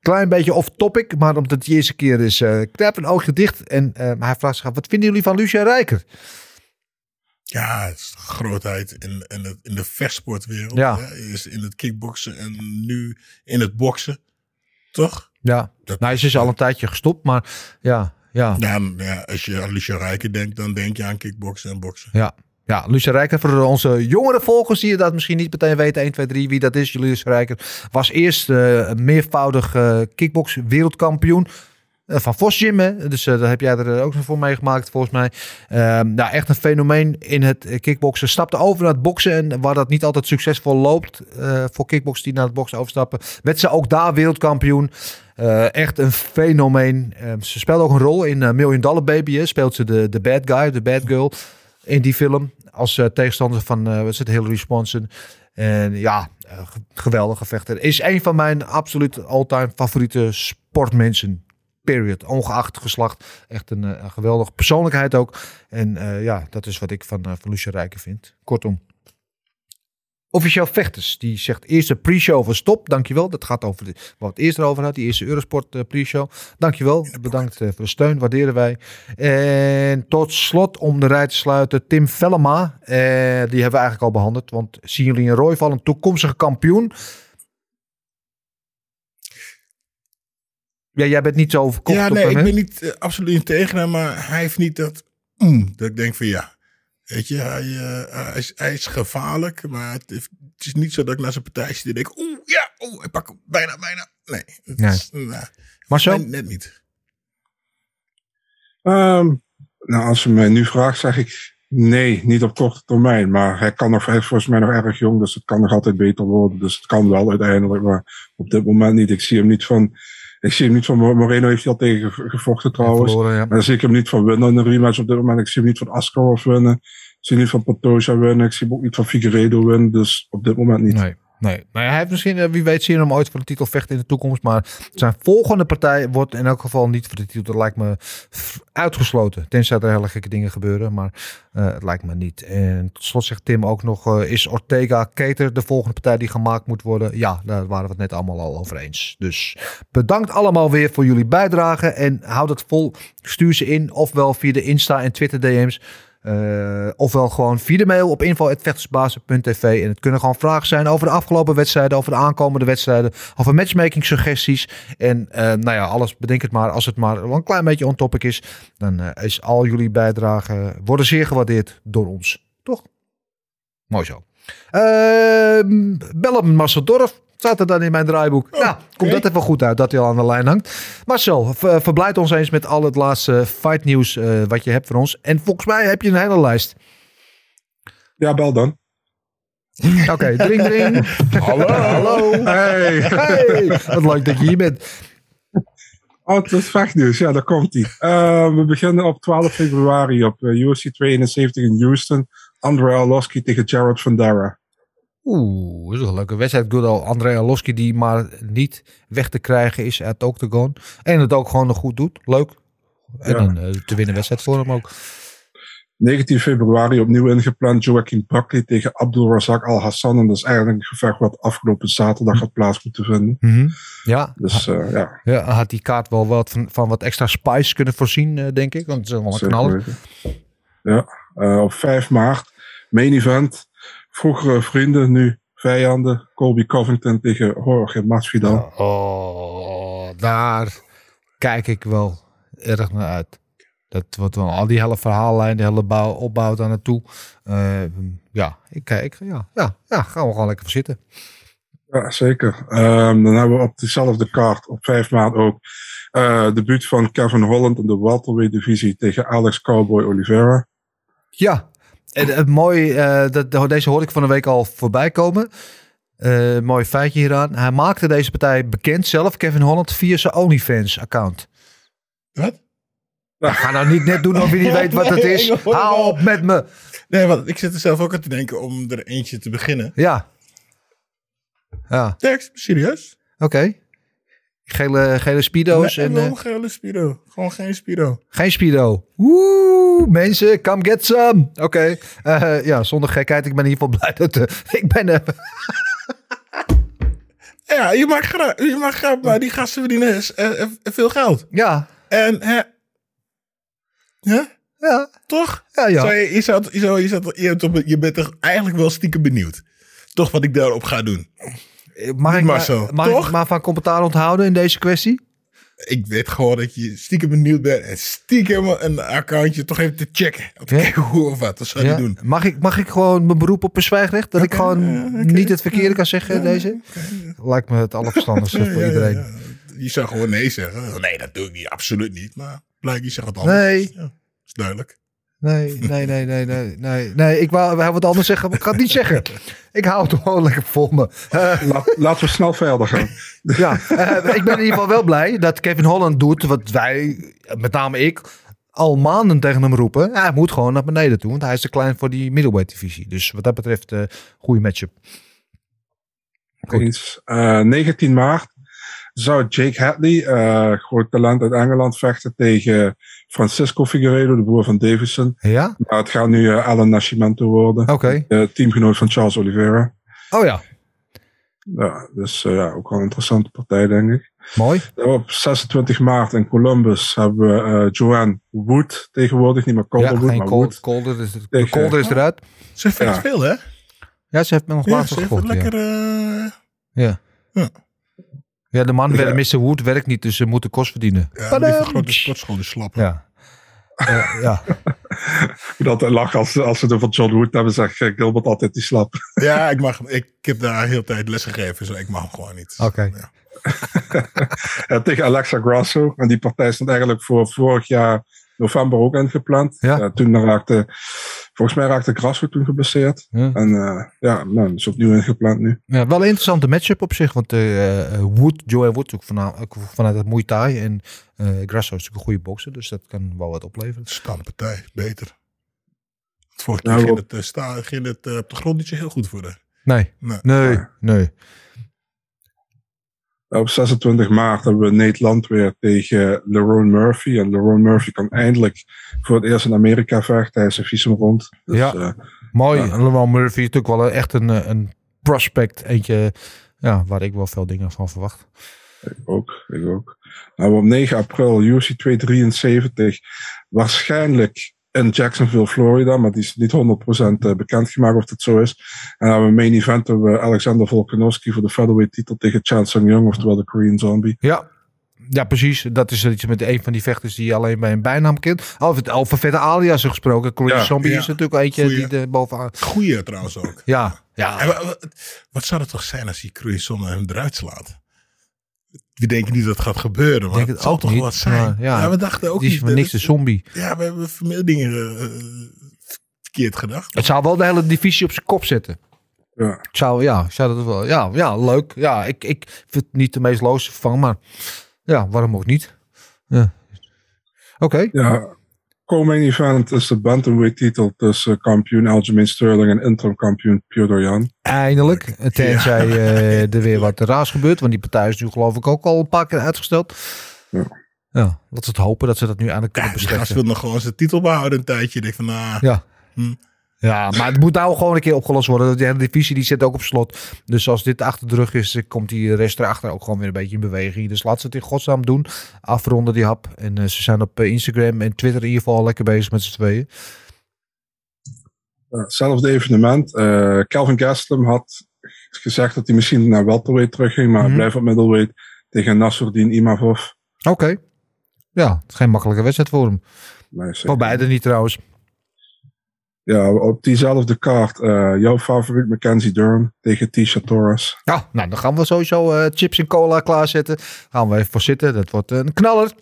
Klein beetje off topic, maar omdat het de eerste keer is, eh knijp een oogje dicht. En eh, hij vraagt zich af, wat vinden jullie van Lucia Rijker? Ja, het is grootheid in, in, het, in de vechtsportwereld. Ja. hè. Is in het kickboksen en nu in het boksen. Toch? Ja, Dat- nou, ze is al een tijdje gestopt, maar ja, ja. Ja, ja, als je aan Lucia Rijken denkt, dan denk je aan kickboksen en boksen. Ja, ja Lucia Rijker, voor onze jongere volgers die dat misschien niet meteen weten, 1, 2, 3, wie dat is. Lucia Rijker was eerst een meervoudig eh, kickbox wereldkampioen. eh, Van Vos Gym, dus daar heb jij er ook nog voor meegemaakt volgens mij. Nou, echt een fenomeen in het kickboksen. Stapte over naar het boksen en waar dat niet altijd succesvol loopt voor kickboxers die naar het boksen overstappen, werd ze ook daar wereldkampioen. Echt een fenomeen. Ehm, ze speelde ook een rol in Million Dollar Baby. Speelt ze de, de bad guy, de bad girl in die film. Als eh, tegenstander van uh, wat het, Hillary Swanson. En ja, eh, ge- geweldige vechter. Is een van mijn absoluut all-time favoriete sportmensen. Period. Ongeacht geslacht. Echt een, geweldige persoonlijkheid ook. En ja, dat is wat ik van, van Lucia Rijken vind. Kortom. Officieel Vechters, die zegt eerste pre-show van stop. Dankjewel. Dat gaat over de, wat het eerst erover had. Die eerste Eurosport eh, pre-show. Dankjewel. Bedankt eh, voor de steun. Waarderen wij. En tot slot om de rij te sluiten. Tim Vellema. Eh, die hebben we eigenlijk al behandeld. Want zien jullie een Royval een toekomstige kampioen? Ja, jij bent niet zo verkocht Ja, nee, ik ben niet absoluut tegen hem, maar hij heeft niet dat. Mm, dat ik denk van ja. Weet je, hij, eh, hij, is, hij is gevaarlijk, maar het, is niet zo dat ik naar zijn partij zit en denk: oeh, ja, oeh, ik pak hem bijna, bijna. Nee, het Nee. is nou, Maar zo? nee, net niet. Ehm, nou, als je mij nu vraagt, zeg ik nee, niet op korte termijn. Maar hij, kan nog, hij is volgens mij nog erg jong, dus het kan nog altijd beter worden. Dus het kan wel uiteindelijk, maar op dit moment niet. Ik zie hem niet van. Ik zie hem niet van Moreno heeft hij al tegen ge- gevochten trouwens. Verloren, ja. Maar dan zie ik hem niet van winnen in een rematch op dit moment. Ik zie hem niet van Askarov winnen. Ik zie hem niet van Pantoja winnen. Ik zie hem ook niet van Figueiredo winnen. Dus op dit moment niet. Nee. Nee, nou hij heeft misschien, eh, wie weet, zien hem ooit voor de titel vechten in de toekomst. Maar zijn volgende partij wordt in elk geval niet voor de titel. Dat lijkt me uitgesloten. Tenzij er hele gekke dingen gebeuren. Maar eh, het lijkt me niet. En tot slot zegt Tim ook nog: eh, is Ortega Keter de volgende partij die gemaakt moet worden? Ja, daar waren we het net allemaal al over eens. Dus bedankt allemaal weer voor jullie bijdrage. En houd het vol. Stuur ze in, ofwel via de Insta en Twitter DM's. Eh, ofwel gewoon via de mail op info.vechtersbazen.tv. En het kunnen gewoon vragen zijn over de afgelopen wedstrijden, over de aankomende wedstrijden, over matchmaking suggesties. En eh, nou ja, alles bedenk het maar. Als het maar een klein beetje on topic is, dan eh, is al jullie bijdragen worden zeer gewaardeerd door ons. Toch? Mooi zo. Ehm bel op Marcel Dorf. Staat er dan in mijn draaiboek. nou, komt dat even goed uit dat hij al aan de lijn hangt. Marcel, ver- verblijd ons eens met al het laatste fight nieuws eh, wat je hebt voor ons. En volgens mij heb je een hele lijst. Ja, bel dan. Oké, dring dring. Hallo. Hallo. Hey. Hey. Wat leuk dat je hier bent. Oh, het is vechtnieuws. Ja, daar komt hij. we beginnen op 12 februari op eh, UFC 72 in Houston. Andrei Arlovski tegen Jared Vandera. Oeh, dat is een leuke wedstrijd. Good old Andrei Arlovski die maar niet weg te krijgen is uit Octagon. En het ook gewoon nog goed doet. Leuk. En Ja. een eh, te winnen wedstrijd voor hem ook. 19 februari opnieuw ingepland Joaquin Buckley tegen Abdul Razak Al Hassan. En dat is eigenlijk een gevecht wat afgelopen zaterdag had plaats moeten vinden. Ja, Dus eh, ja, ja, had die kaart wel wat van, van wat extra spice kunnen voorzien, eh, denk ik. Want het is wel een knaller. Ja, op 5 maart, main event. Vroegere vrienden, nu vijanden. Colby Covington tegen Jorge Masvidal. Oh, daar kijk ik wel erg naar uit. Dat wordt wel al die hele verhaallijn, de hele bouw, opbouw daar naartoe. Eh, ja, ik kijk. Ja, ja, ja, gaan we gewoon lekker voor zitten. Ja, zeker. Ehm, dan hebben we op dezelfde kaart op 5 maart ook eh debuut van Kevin Holland in de welterweight divisie tegen Alex Cowboy Oliveira. Ja, en het mooi, eh, dat, deze hoorde ik van de week al voorbij komen. Eh, mooi feitje hieraan. Hij maakte deze partij bekend zelf, Kevin Holland, via zijn OnlyFans-account. Wat? ga nou niet net doen of je niet weet wat het is. Hou op met me. Nee, want ik zit er zelf ook aan te denken om er eentje te beginnen. Ja. Ja, Tekst, serieus? oké. Gele, gele speedo's Nee, en gewoon eh, geen Spido. Gewoon geen Spido. geen speedo. Woe, mensen, come get some. Oké, Eh, ja, zonder gekheid. Ik ben in ieder geval blij dat... eh, ik ben... Ja, je mag graag, je maar die gasten verdienen veel geld. ja, En, hè, ja, ja, toch? ja, ja. Zou je, je, zou, je, op- je bent toch eigenlijk wel stiekem benieuwd. Toch wat ik daarop ga doen. Mag ik, maar mag ik maar van commentaar onthouden in deze kwestie? Ik weet gewoon dat je stiekem benieuwd bent. En stiekem een accountje toch even te checken. Om te Ja. kijken hoe of wat. Dat zou je Ja. doen. Mag, ik, mag ik gewoon mijn beroep op een zwijgrecht? Dat ik Oké, gewoon oké. niet het verkeerde kan zeggen in deze? Lijkt me het allerverstandigste voor iedereen. Je zou gewoon nee zeggen. Nee, dat doe ik niet. Absoluut niet. Maar blijkbaar je zegt het anders. Nee. Is duidelijk. Nee, nee, nee, nee, nee, nee. Nee, ik wou, wat anders zeggen, maar ik ga het niet zeggen. Ik hou het gewoon lekker vol me. Eh, Laat, laten we snel verder gaan. ja, eh, ik ben in ieder geval wel blij dat Kevin Holland doet wat wij, met name ik, al maanden tegen hem roepen. Ja, hij moet gewoon naar beneden toe, want hij is te klein voor die middleweight divisie. Dus wat dat betreft, eh goede matchup. Goed. Eens. Eh, 19 maart zou Jake Hadley, groot talent uit Engeland, vechten tegen Francisco Figueiredo, de broer van Davison. Ja? Maar het gaat nu eh, Alan Nascimento worden, Oké. eh, teamgenoot van Charles Oliveira. Oh ja, Ja, dus eh, ja, ook wel een interessante partij, denk ik. mooi. Op 26 maart in Columbus hebben we eh, Joanne Wood tegenwoordig, niet meer Ja, Calderwood, geen maar Cold, Wood. Colder, is, Tegen- Colder is eruit. Ze Ja. veel, hè? Ja, ze heeft me nog Ja, laatst ze heeft gevochten. lekker... Ja. Ja. Ja. De man, Ja. Mr. Wood, werkt niet, dus ze moeten kost verdienen. ja, die van grote sportschool is slap. Ja. Eh, ja. Dat lachen als, als ze er van John Wood hebben, zegt eh, Gilbert altijd die slap. Ja, ik, mag, ik, ik heb daar heel tijd les gegeven, dus ik mag hem gewoon niet. Oké. Ja. Ja, tegen Alexa Grasso. En die partij stond eigenlijk voor vorig jaar november ook ingepland. Ja. Ja, toen raakte, volgens mij raakte Grasso toen geblesseerd. Ja. En eh, ja, nou, dat is opnieuw ingepland nu. Ja, wel een interessante matchup op zich. Want eh, Wood, Joey Wood, ook ook vanuit het Muay Thai. En eh Grasso is natuurlijk een goede bokser. Dus dat kan wel wat opleveren. Staande partij, beter. Vorige Nou, keer ging op- het, eh, sta, ging het op de grond niet zo heel goed voor haar. Nee, Nee. nee, nee. Op 26 maart hebben we Nate Land weer tegen Lerone Murphy. En Lerone Murphy kan eindelijk voor het eerst in Amerika vechten. Hij is een visum rond. Dus, Ja. eh, Mooi. Lamar Murphy is natuurlijk wel echt een, eh, een prospect. Eentje ja, waar ik wel veel dingen van verwacht. Ik ook, ik ook. Nou, op 9 april, UFC 273. Waarschijnlijk in Jacksonville, Florida, maar die is niet 100% eh, bekendgemaakt of dat zo is. En dan hebben we main event hebben we Alexander Volkanovski voor de featherweight titel tegen Chan Sung Young, oftewel de Korean Zombie. Ja. Ja, precies. Dat is iets met een van die vechters die je alleen bij een bijnaam kent. Over, over vette alias gesproken. Korean Ja, Zombie ja. is natuurlijk eentje Goeie. die er bovenaan... Goeie trouwens ook. Ja, ja. En wat zou het toch zijn als die Cruison hem eruit slaat? We denken niet dat het gaat gebeuren, maar denk het het zal toch niet, wat zijn. maar ja, ja, we dachten ook Die is niet. niks de zombie. Ja, we hebben veel dingen eh, verkeerd gedacht. Het zou wel de hele divisie op zijn kop zetten. Ja. Ik zou, ja, ik zou dat wel. Ja, ja leuk. Ja, ik, ik vind het niet de meest loze vervang, maar ja, waarom ook niet? Ja. Oké. Ja, co-main event is de bantamweight titel tussen kampioen Aljamain Sterling en interim kampioen Piotr Jan. Eindelijk. Tenzij eh, er weer wat raars gebeurt. Want die partij is nu geloof ik ook al een paar keer uitgesteld. Ja. Ja, laten we het hopen dat ze dat nu eindelijk Ja, kunnen gast beslechten. wil nog gewoon zijn titel behouden een tijdje. Ik denk van, nou, Ja. Hm. Ja, maar het moet nou gewoon een keer opgelost worden. De hele divisie die zit ook op slot. Dus als dit achter de rug is, komt die rest erachter ook gewoon weer een beetje in beweging. Dus laat ze het in godsnaam doen. Afronden die hap. En eh, ze zijn op eh, Instagram en Twitter in ieder geval lekker bezig met z'n tweeën. Ja, hetzelfde evenement. Eh Calvin Gastelum had gezegd dat hij misschien naar welterweight terugging, maar hij blijft op middleweight tegen Nasruddin Imavov. Oké. Ja, het is geen makkelijke wedstrijd voor hem. Nee. Voor beide niet trouwens. Ja, op diezelfde kaart. eh, jouw favoriet Mackenzie Dern tegen Tisha Torres. Ja, nou dan gaan we sowieso eh, chips en cola klaarzetten. Gaan we even voor zitten. Dat wordt een knaller.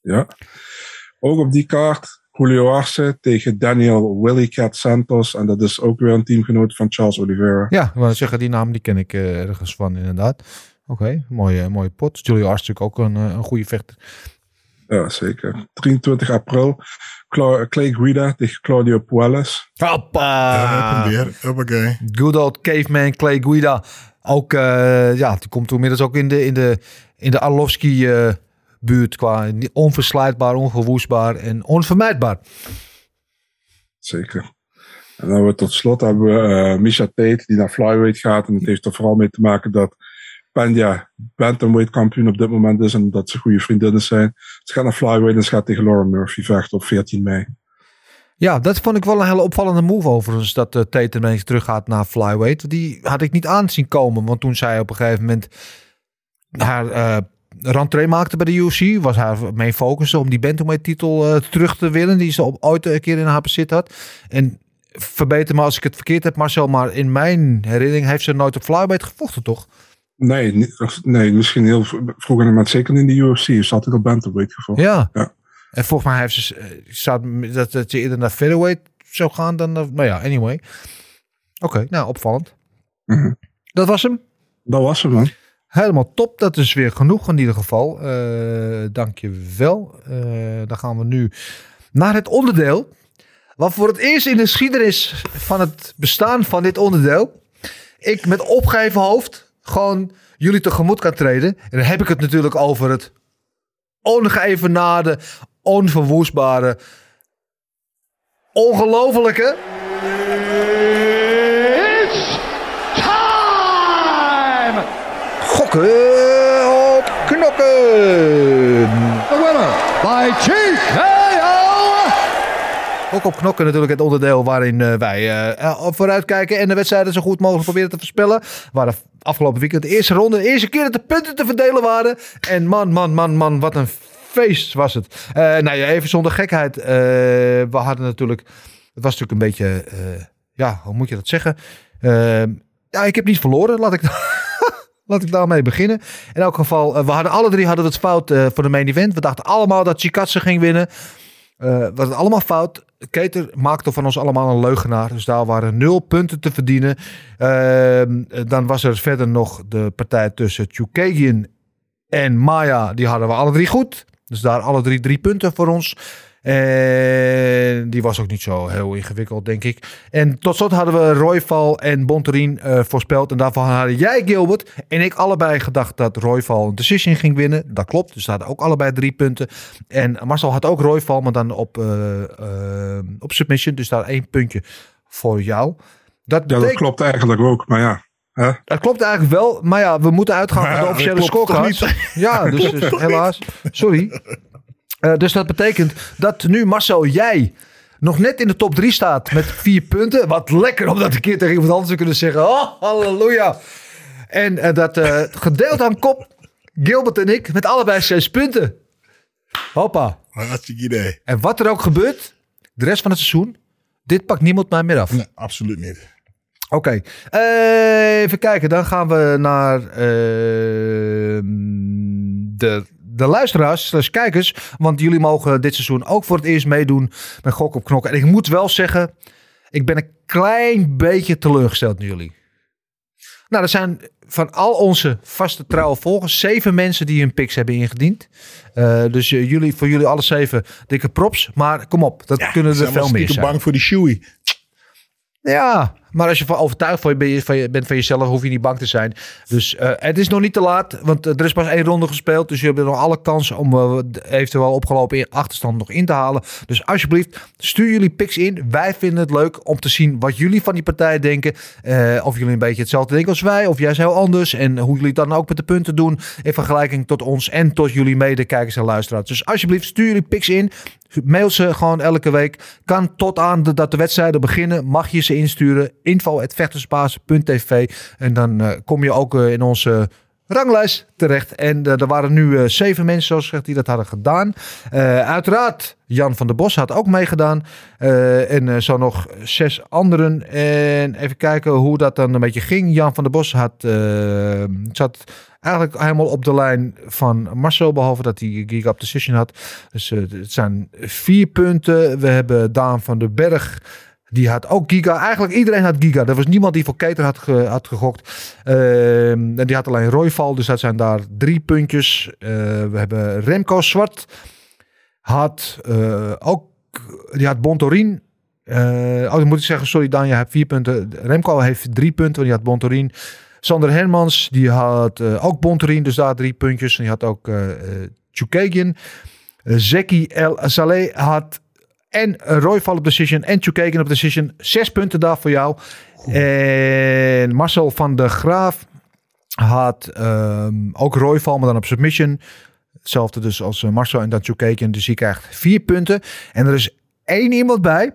Ja. Ook op die kaart Julio Arce tegen Daniel Willy Cat Santos. En dat is ook weer een teamgenoot van Charles Oliveira. Ja, wou zeggen, die naam die ken ik eh, ergens van inderdaad. Oké, mooie, mooie pot. Julio Arce is natuurlijk ook een, een goede vechter. Ja, zeker. 23 april. Cla- Clay Guida tegen Claudio Puelles. Hoppa! Ja, heb hem weer. Hoppakee. Good old caveman Clay Guida. Ook, eh, ja, die komt inmiddels ook in de, in de, in de Arlovski eh, buurt qua onverslijtbaar, onverwoestbaar en onvermijdbaar. Zeker. En dan hebben we tot slot hebben we eh, Misha Tate die naar flyweight gaat. En dat heeft er vooral mee te maken dat Panja bantamweight kampioen op dit moment is. En dat ze goede vriendinnen zijn. Ze gaat naar flyweight en ze gaat tegen Lauren Murphy vechten op 14 mei. Ja, dat vond ik wel een hele opvallende move overigens. Dat uh, Tate ineens teruggaat naar flyweight. Die had ik niet aan zien komen. Want toen zij op een gegeven moment haar uh, rentree maakte bij de UFC. Was haar main focus om die bantamweight titel uh, terug te winnen. Die ze op, ooit een keer in haar bezit had. En verbeter me als ik het verkeerd heb Marcel. Maar in mijn herinnering heeft ze nooit op flyweight gevochten toch? Nee, nee misschien heel vroeger. Maar zeker in de UFC ze altijd op bantamweight gevochten. Ja. ja. En volgens mij heeft ze, staat dat, dat je eerder naar featherweight zou gaan dan... Nou ja, anyway. Oké, okay, nou opvallend. Mm -hmm. Dat was hem? Dat was hem, man. Helemaal top. Dat is weer genoeg in ieder geval. Uh, Dank je wel. Uh, dan gaan we nu naar het onderdeel. Wat voor het eerst in de geschiedenis van het bestaan van dit onderdeel... ik met opgeheven hoofd gewoon jullie tegemoet kan treden. En dan heb ik het natuurlijk over het ongeëvenaarde, onverwoestbare, ongelofelijke. It's time! Gokken op knokken. The winner by TKO. Ook op knokken natuurlijk het onderdeel waarin uh, wij uh, vooruitkijken en de wedstrijden zo goed mogelijk proberen te voorspellen. Waar de afgelopen weekend de eerste ronde, de eerste keer dat de punten te verdelen waren. En man, man, man, man, wat een feest was het. Uh, nou ja, even zonder gekheid. Uh, we hadden natuurlijk, het was natuurlijk een beetje, uh, ja, hoe moet je dat zeggen? ja, ik heb niet verloren, laat ik, laat ik daarmee beginnen. In elk geval, we hadden alle drie hadden het fout voor de main event. We dachten allemaal dat Chikatse ging winnen. We hadden allemaal fout. Keter maakte van ons allemaal een leugenaar. Dus daar waren nul punten te verdienen. dan was er verder nog de partij tussen Chukagian en Maya. Die hadden we alle drie goed. Dus daar alle drie drie punten voor ons. En die was ook niet zo heel ingewikkeld, denk ik. En tot slot hadden we Royval en Bonterin uh, voorspeld. En daarvan hadden jij, Gilbert, en ik allebei gedacht dat Royval een decision ging winnen. Dat klopt, dus daar hadden ook allebei drie punten. En Marcel had ook Royval, maar dan op, uh, uh, op submission. Dus daar één puntje voor jou. Dat, betekent... ja, dat klopt eigenlijk ook, maar ja. Huh? Dat klopt eigenlijk wel, maar ja, we moeten uitgaan van de officiële scorecard. Ja, dus, dus helaas. Sorry. Uh, dus dat betekent dat nu Marcel, jij nog net in de top 3 staat met vier punten. Wat lekker om dat een keer tegen iemand anders te kunnen zeggen. Oh, halleluja. En uh, dat uh, gedeeld aan kop, Gilbert en ik, met allebei zes punten. Hoppa. Hartstikke idee. En wat er ook gebeurt, de rest van het seizoen, dit pakt niemand mij meer af. Nee, absoluut niet. Oké, okay. uh, even kijken. Dan gaan we naar uh, de, de luisteraars, slash kijkers. Want jullie mogen dit seizoen ook voor het eerst meedoen met Gok op Knokken. En ik moet wel zeggen, ik ben een klein beetje teleurgesteld in jullie. Nou, er zijn van al onze vaste trouwe volgers zeven mensen die hun picks hebben ingediend. Uh, dus jullie, voor jullie alle zeven dikke props. Maar kom op, dat ja, kunnen er veel meer zijn. bang voor die shoei. Ja, maar als je van overtuigd van je, bent van jezelf, hoef je niet bang te zijn. Dus uh, het is nog niet te laat, want er is pas één ronde gespeeld. Dus je hebt nog alle kansen om uh, eventueel opgelopen achterstand nog in te halen. Dus alsjeblieft, stuur jullie picks in. Wij vinden het leuk om te zien wat jullie van die partij denken. Of jullie een beetje hetzelfde denken als wij, of jij heel anders. En hoe jullie dan ook met de punten doen. In vergelijking tot ons en tot jullie medekijkers en luisteraars. Dus alsjeblieft, stuur jullie picks in. Mail ze gewoon elke week. Kan tot aan de, dat de wedstrijden beginnen. Mag je ze insturen. Info.vechtersbaas.tv En dan uh, kom je ook uh, in onze ranglijst terecht. En eh, er waren nu eh, zeven mensen, zoals gezegd, die dat hadden gedaan. Eh, uiteraard, Jan van der Bos had ook meegedaan. En zo nog zes anderen. En even kijken hoe dat dan een beetje ging. Jan van der Bos had, zat eigenlijk helemaal op de lijn van Marcel, behalve dat hij Giga op Decision had. Dus het zijn vier punten. We hebben Daan van den Berg. Die had ook Giga. Eigenlijk iedereen had Giga. Er was niemand die voor Keter had, had gegokt. Ehm, en die had alleen Royval. Dus dat zijn daar drie puntjes. Eh, we hebben Remco Zwart. Had eh, ook... Die had Bontorin. Eh, oh, dan moet ik zeggen, sorry Dan, je hebt vier punten. Remco heeft drie punten, want die had Bontorin. Sander Hermans, die had ook Bontorin, dus daar drie puntjes. En die had ook Chukagian. Zeki El Saleh had en Royval op decision en Chukagian op decision. Zes punten daar voor jou. En Marcel van der Graaf had ehm, ook Royval, maar dan op submission. Hetzelfde dus als eh, Marcel en dan Chukagian. Dus die krijgt vier punten. En er is één iemand bij.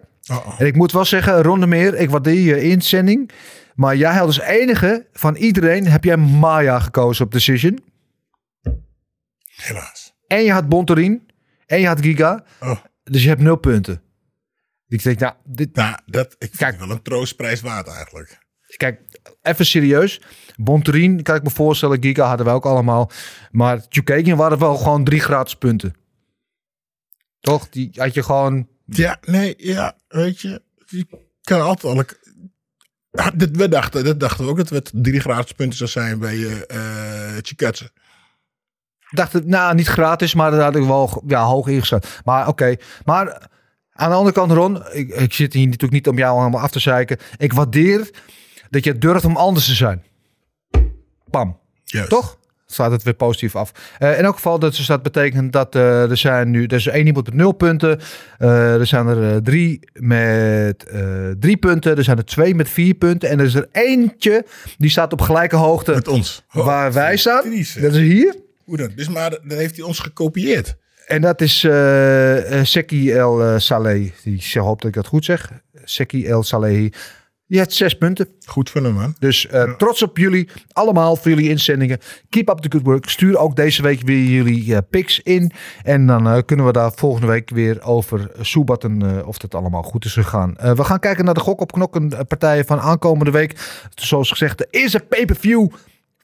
En ik moet wel zeggen, Ronde Meer, ik waardeer je inzending. Maar jij had als enige van iedereen, heb jij Maya gekozen op Decision. Helaas. En je had Bontorin. En je had Giga. Oh. Dus je hebt nul punten. Ik denk, nou, dit, Nou, dat, ik het wel een troostprijs waard eigenlijk. kijk, even serieus. Bontorin, kan ik me voorstellen. Giga hadden we ook allemaal. Maar Chukagian waren wel gewoon drie gratis punten. Toch? Die had je gewoon... Ja, nee, ja, weet je. Je kan altijd al... Ja, dit, we dachten, dat dachten we ook dat het drie gratis punten zou zijn bij eh eh Chikatse. Dacht het, nou, niet gratis, maar dat had ik wel ja, hoog ingeschat. Maar oké. Maar aan de andere kant, Ron, ik, ik zit hier natuurlijk niet om jou helemaal af te zeiken. Ik waardeer dat je durft om anders te zijn. Pam. Juist. Toch? Slaat het weer positief af. Eh, in elk geval, dat, dus dat betekent dat eh, er zijn nu... Er is één iemand met nul punten. Eh, er zijn er drie met drie punten. Er zijn er twee met vier punten. En er is er eentje die staat op gelijke hoogte Met ons. Oh, waar wij staan. Dat is hier. Hoe dan? Dus maar dan heeft hij ons gekopieerd. En dat is eh, Seki El eh, Saleh. Die ik hoop dat ik dat goed zeg. Seki El Saleh. Die heeft zes punten. Goed van hem, man. Dus trots op jullie. Allemaal voor jullie inzendingen. Keep up the good work. Stuur ook deze week weer jullie picks in. En dan kunnen we daar volgende week weer over soebatten of het allemaal goed is gegaan. We gaan kijken naar de gok op knokken partijen van aankomende week. Zoals gezegd, de eerste pay-per-view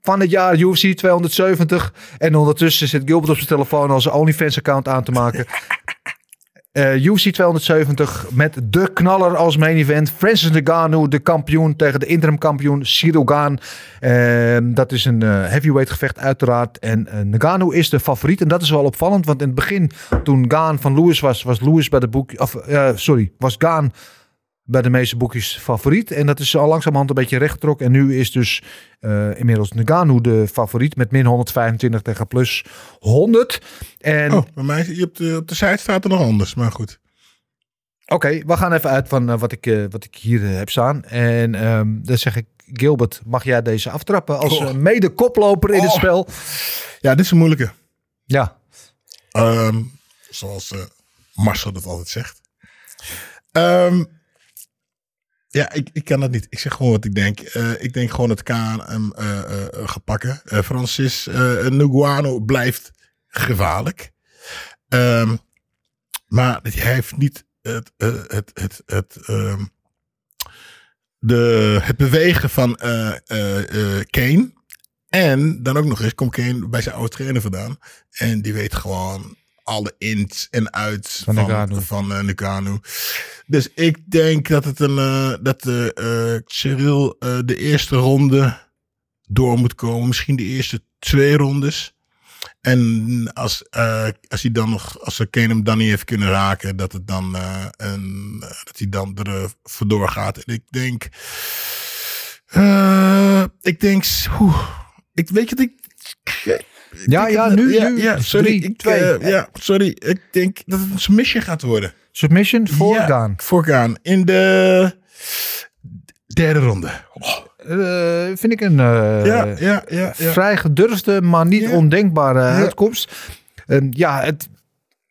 van het jaar UFC 270. En ondertussen zit Gilbert op zijn telefoon al zijn OnlyFans account aan te maken. Eh UFC 270 met de knaller als main event. Francis Ngannou, de kampioen tegen de interim kampioen Gane. Eh, dat is een eh, heavyweight gevecht uiteraard. En eh Ngannou is de favoriet. En dat is wel opvallend. Want in het begin, toen Gane van Lewis was, was Lewis bij de boek... Of, eh, sorry, was Gane bij de meeste boekjes favoriet. En dat is al langzamerhand een beetje rechtgetrokken. En nu is dus eh, inmiddels Ngannou de favoriet met min 125 tegen plus 100. En Oh, bij mij op de, op de site staat er nog anders, maar goed. Oké, we gaan even uit van eh, wat, ik, eh, wat ik hier heb staan. En ehm, dan zeg ik, Gilbert, mag jij deze aftrappen als Oh. mede-koploper in het Oh. spel? Ja, dit is een moeilijke. Ja, Ehm, zoals Marcel dat altijd zegt. Ehm, ja, ik, ik kan dat niet. Ik zeg gewoon wat ik denk. Eh, ik denk gewoon dat Kaan hem gaat pakken. Eh, Francis eh Ngannou blijft gevaarlijk. Ehm, maar hij heeft niet het, het, het, het, ehm, de, het bewegen van Kane. En dan ook nog eens komt Kane bij zijn oude trainer vandaan. En die weet gewoon alle ins en outs Van van, van, eh. Dus ik denk dat het een eh, dat eh eh, Cyril de eerste ronde door moet komen. Misschien de eerste twee rondes. En als, als hij dan nog, als ze Kane hem dan niet heeft kunnen raken, dat het dan een, dat hij dan er vandoor gaat. En ik denk, ik denk, oeh, ik weet je, ik, ja, ja nu, ja, nu. ja, sorry, Drie, ik, twee. eh, ja, sorry, ik denk dat het een submission gaat worden. Submission voor ja, Gaan. Voorgaan in de derde ronde. Oh, Eh, vind ik een eh, ja, ja, ja, ja. vrij gedurfde, maar niet ondenkbare uitkomst. Ehm, ja, het,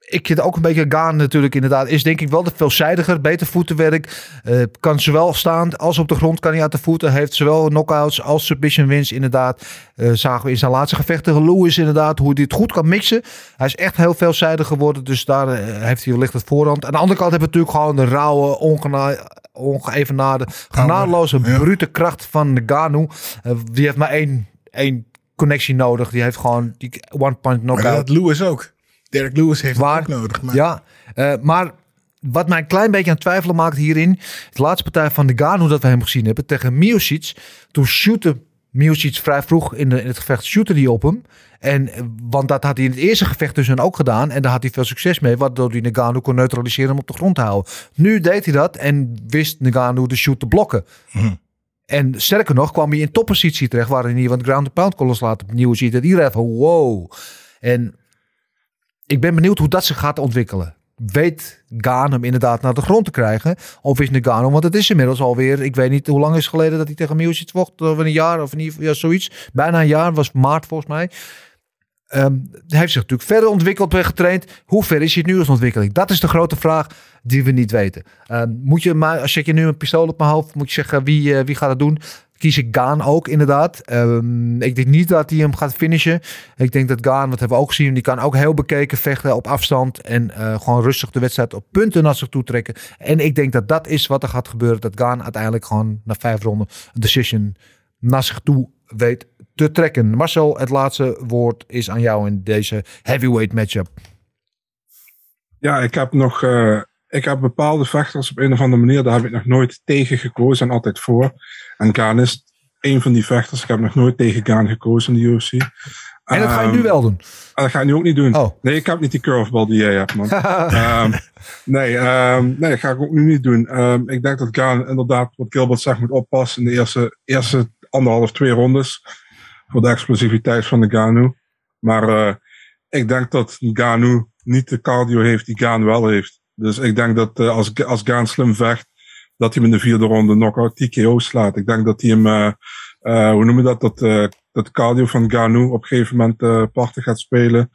ik zit ook een beetje gaan natuurlijk inderdaad. Is denk ik wel de veelzijdiger. Beter voetenwerk. Eh, kan zowel staand als op de grond kan hij uit de voeten. Heeft zowel knockouts als submission wins inderdaad. Eh, zagen we in zijn laatste gevechten. Lewis inderdaad. Hoe hij het goed kan mixen. Hij is echt heel veelzijdig geworden. Dus daar eh, heeft hij wellicht het voorhand. Aan de andere kant hebben we natuurlijk gewoon de rauwe, ongena ongeëvenaarde, genadeloze, ja. brute kracht van. Eh, die heeft maar één, één connectie nodig. Die heeft gewoon die Maar knockout. dat Lewis ook. Derek Lewis heeft Waar- het ook nodig. Maar Ja, eh, maar wat mij een klein beetje aan het twijfelen maakt hierin. De laatste partij van de Gano dat we hem gezien hebben tegen Miocic. Toen shootte Miocic vrij vroeg in, de, in het gevecht shootte hij op hem. En, eh, want dat had hij in het eerste gevecht dus ook gedaan. En daar had hij veel succes mee. Waardoor hij Nagano kon neutraliseren om op de grond te houden. Nu deed hij dat en wist Nagano de shoot te blokken. En sterker nog kwam hij in toppositie terecht. Waarin hij wat ground pound kon loslaten. Opnieuw ziet dat iedereen van wow. En ik ben benieuwd hoe dat zich gaat ontwikkelen. Weet Gaan hem inderdaad naar de grond te krijgen? Of is Nagano, want het is inmiddels alweer, ik weet niet hoe lang is het geleden dat hij tegen Miocic vocht, of een jaar of geval ja, zoiets. Bijna een jaar, was maart volgens mij. Ehm, hij heeft zich natuurlijk verder ontwikkeld en getraind. Hoe ver is hij nu als ontwikkeling? Dat is de grote vraag die we niet weten. Ehm, moet je maar, als je nu een pistool op mijn hoofd, moet je zeggen wie, eh, wie gaat het doen? Kies ik Gaan ook inderdaad. Ehm, ik denk niet dat hij hem gaat finishen. Ik denk dat Gaan, wat hebben we ook gezien, die kan ook heel bekeken vechten op afstand en eh, gewoon rustig de wedstrijd op punten naar zich toe trekken. En ik denk dat dat is wat er gaat gebeuren. Dat Gaan uiteindelijk gewoon na vijf ronden een decision naar zich toe weet te trekken. Marcel, het laatste woord is aan jou in deze heavyweight matchup. Ja, ik heb nog. eh, ik heb bepaalde vechters op een of andere manier. Daar heb ik nog nooit tegen gekozen en altijd voor. En Gaan is een van die vechters. Ik heb nog nooit tegen Gaan gekozen in de UFC. En dat ga je Ehm, nu wel doen. en dat ga ik nu ook niet doen. Oh. Nee, ik heb niet die curveball die jij hebt, man. Ehm, nee, ehm, nee, dat ga ik ook nu niet doen. Ehm, ik denk dat Gaan inderdaad, wat Gilbert zegt, moet oppassen in de eerste, eerste anderhalf, twee rondes. Voor de explosiviteit van de Ganu. Maar eh, ik denk dat Ganu niet de cardio heeft die Gaan wel heeft. Dus ik denk dat eh, als, als Gaan slim vecht, dat hij hem in de vierde ronde knockout TKO slaat. Ik denk dat hij hem, eh, eh, hoe noem je dat, dat, dat cardio van Ganu op een gegeven moment eh parten gaat spelen.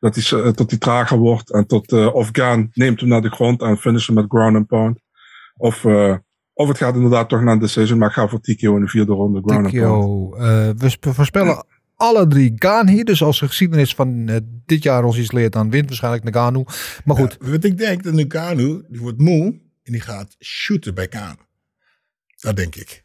Dat hij, tot hij trager wordt. En tot, of Gaan neemt hem naar de grond en finish hem met ground and pound. Of, of het gaat inderdaad toch naar een decision, maar ik ga voor TKO in de vierde ronde. Ground and pound. TKO. We sp- voorspellen alle drie Gaan hier. Dus als de geschiedenis van eh, dit jaar ons iets leert, dan wint waarschijnlijk Nagano. Maar goed, Ja, wat ik denk, dat Nugano, die wordt moe en die gaat shooten bij Kaan. Dat denk ik.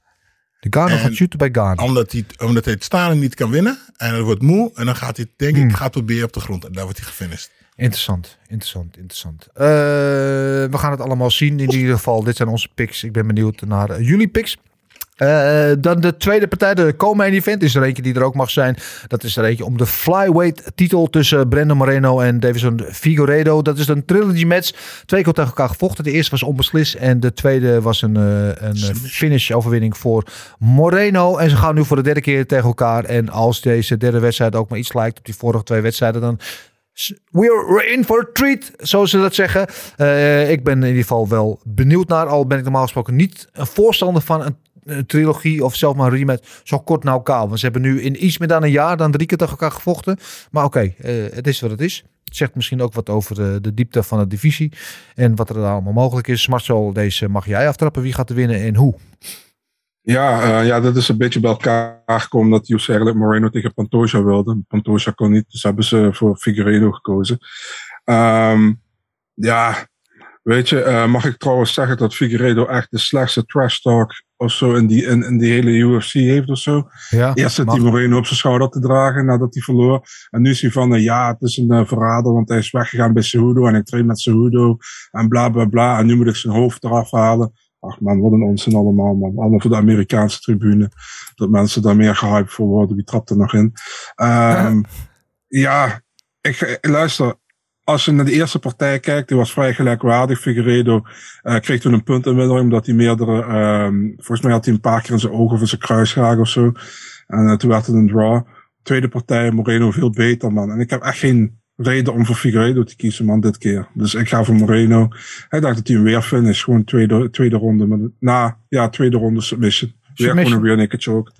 Nagano En- gaat shooten bij Gaan. Omdat hij, omdat hij het staan niet kan winnen. En hij wordt moe. En dan gaat hij, denk Hmm. ik, gaat proberen op de grond. En daar wordt hij gefinished. Interessant, interessant, interessant. Eh, we gaan het allemaal zien. In ieder geval, dit zijn onze picks. Ik ben benieuwd naar eh, jullie picks. Eh, dan de tweede partij, de co-main event, is er eentje die er ook mag zijn. Dat is er eentje om de flyweight titel tussen Brandon Moreno en Davison Figueiredo. Dat is een trilogy match. Twee keer tegen elkaar gevochten. De eerste was onbeslist en de tweede was een, eh, een finish overwinning voor Moreno. En ze gaan nu voor de derde keer tegen elkaar. En als deze derde wedstrijd ook maar iets lijkt op die vorige twee wedstrijden, dan We're in for a treat, zoals ze dat zeggen. Eh, ik ben in ieder geval wel benieuwd naar. Al ben ik normaal gesproken niet een voorstander van een, een trilogie of zelfs maar een rematch zo kort na elkaar. Want ze hebben nu in iets meer dan een jaar dan drie keer tegen elkaar gevochten. Maar oké, eh, het is wat het is. Het zegt misschien ook wat over de, de diepte van de divisie en wat er allemaal mogelijk is. Marcel, deze mag jij aftrappen. Wie gaat er winnen en hoe? Ja, eh, ja, dat is een beetje bij elkaar gekomen dat UFC eigenlijk Moreno tegen Pantoja wilde. Pantoja kon niet, dus hebben ze voor Figueiredo gekozen. Ehm, ja, weet je, eh, mag ik trouwens zeggen dat Figueiredo echt de slechtste trash talk of zo in die, in, in die hele UFC heeft of zo. Ja, Eerst zit hij Moreno op zijn schouder te dragen nadat hij verloor. En nu is hij van, eh, ja, het is een eh, verrader, want hij is weggegaan bij Cejudo en ik train met Cejudo en bla bla bla. En nu moet ik zijn hoofd eraf halen. Ach man, wat een onzin allemaal, man. Allemaal voor de Amerikaanse tribune. Dat mensen daar meer gehyped voor worden. Wie trapt er nog in? Ehm, ja, ik, ik- luister. Als je naar de eerste partij kijkt, die was vrij gelijkwaardig. Figueiredo eh, kreeg toen een puntinwinning, omdat hij meerdere, ehm, volgens mij had hij een paar keer in zijn ogen of in zijn kruisgraag of zo. En eh, toen werd het een draw. Tweede partij, Moreno veel beter, man. En ik heb echt geen reden om voor Figueiredo te kiezen, man, dit keer. Dus ik ga voor Moreno. Hij dacht dat hij hem weer finish. Gewoon tweede, tweede ronde. Met, na, ja, tweede ronde submission. Weer Submission. gewoon een rear naked choke.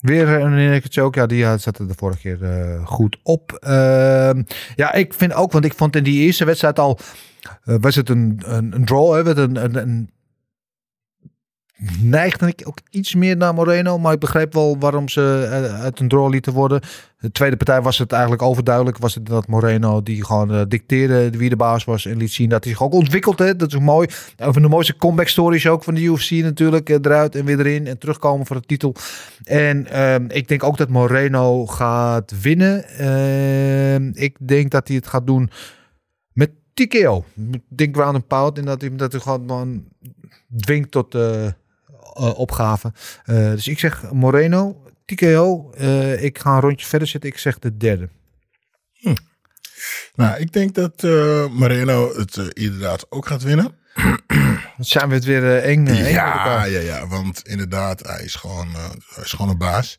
Weer een ook. Ja, die had- zette de vorige keer eh, goed op. Ehm, ja, ik vind ook, want ik vond in die eerste wedstrijd al... eh, was het een, een, draw, hè, met een neigde ik ook iets meer naar Moreno. Maar ik begreep wel waarom ze eh, uit een draw lieten worden. De tweede partij was het eigenlijk overduidelijk. Was het dat Moreno die gewoon eh, dicteerde wie de baas was. En liet zien dat hij zich ook ontwikkeld. Hè. Dat is mooi. Een van de mooiste comeback stories ook van de UFC natuurlijk. eh, Eruit en weer erin. En terugkomen voor de titel. En ehm, ik denk ook dat Moreno gaat winnen. Ehm, ik denk dat hij het gaat doen met. Ik denk round and pound. En dat hij, dat hij gewoon man dwingt tot opgave. Eh, dus ik zeg Moreno, TKO. Eh, ik ga een rondje verder zitten. Ik zeg de derde. Nou, ik denk dat eh Moreno het eh, inderdaad ook gaat winnen. Dan zijn we het weer eh, eng. eh, Ja, ja, ja, want inderdaad, hij is gewoon, eh, hij is gewoon een baas.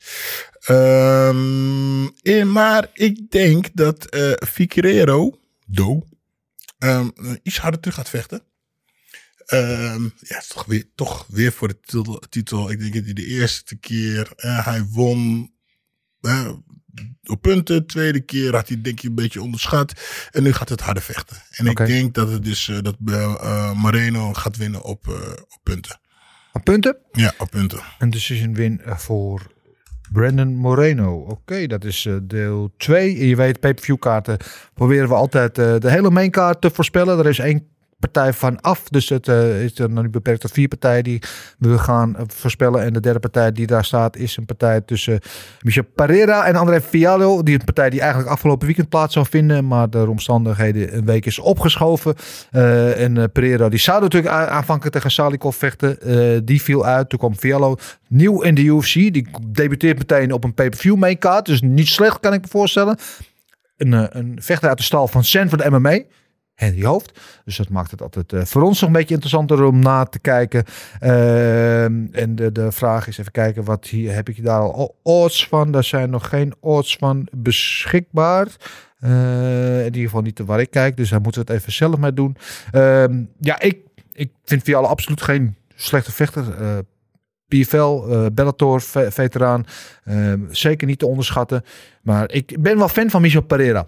Ehm, eh, maar ik denk dat eh Figueiredo, Do, ehm, iets harder terug gaat vechten. Ehm, ja, toch weer, toch weer voor de titel. titel. Ik denk dat hij de eerste keer, eh, hij won eh, op punten. Tweede keer had hij denk ik een beetje onderschat. En nu gaat het harder vechten. En ik denk dat het dus, eh, dat Moreno gaat winnen op, eh, op punten. Op punten. Ja, op punten. Een decision win voor Brandon Moreno. Oké, dat is eh, deel 2. En je weet, pay-per-view kaarten proberen we altijd eh, de hele mainkaart te voorspellen. Er is één partij van af. Dus het eh, is er nu beperkt tot vier partijen die we gaan eh, voorspellen. En de derde partij die daar staat is een partij tussen Michel Pereira en André Fiallo. Die een partij die eigenlijk afgelopen weekend plaats zou vinden. Maar door omstandigheden een week is opgeschoven. Eh, en Pereira die zou natuurlijk aanvankelijk tegen Salikov vechten. Die viel uit. Toen kwam Fiallo nieuw in de UFC. Die debuteert meteen op een pay-per-view mainkaart. Dus niet slecht kan ik me voorstellen. Een, een vechter uit de stal van Sanford MMA. Henry Hoofd. Dus dat maakt het altijd eh, voor ons nog een beetje interessanter om na te kijken. Ehm, en de, de vraag is even kijken, wat hier, heb ik daar al odds van? Daar zijn nog geen odds van beschikbaar. Eh, in ieder geval niet waar ik kijk. Dus daar moeten we het even zelf mee doen. Ehm, ja, ik, ik vind Vialla absoluut geen slechte vechter. Eh, PFL, Bellator, ve- veteraan. Ehm, zeker niet te onderschatten. Maar ik ben wel fan van Michel Pereira.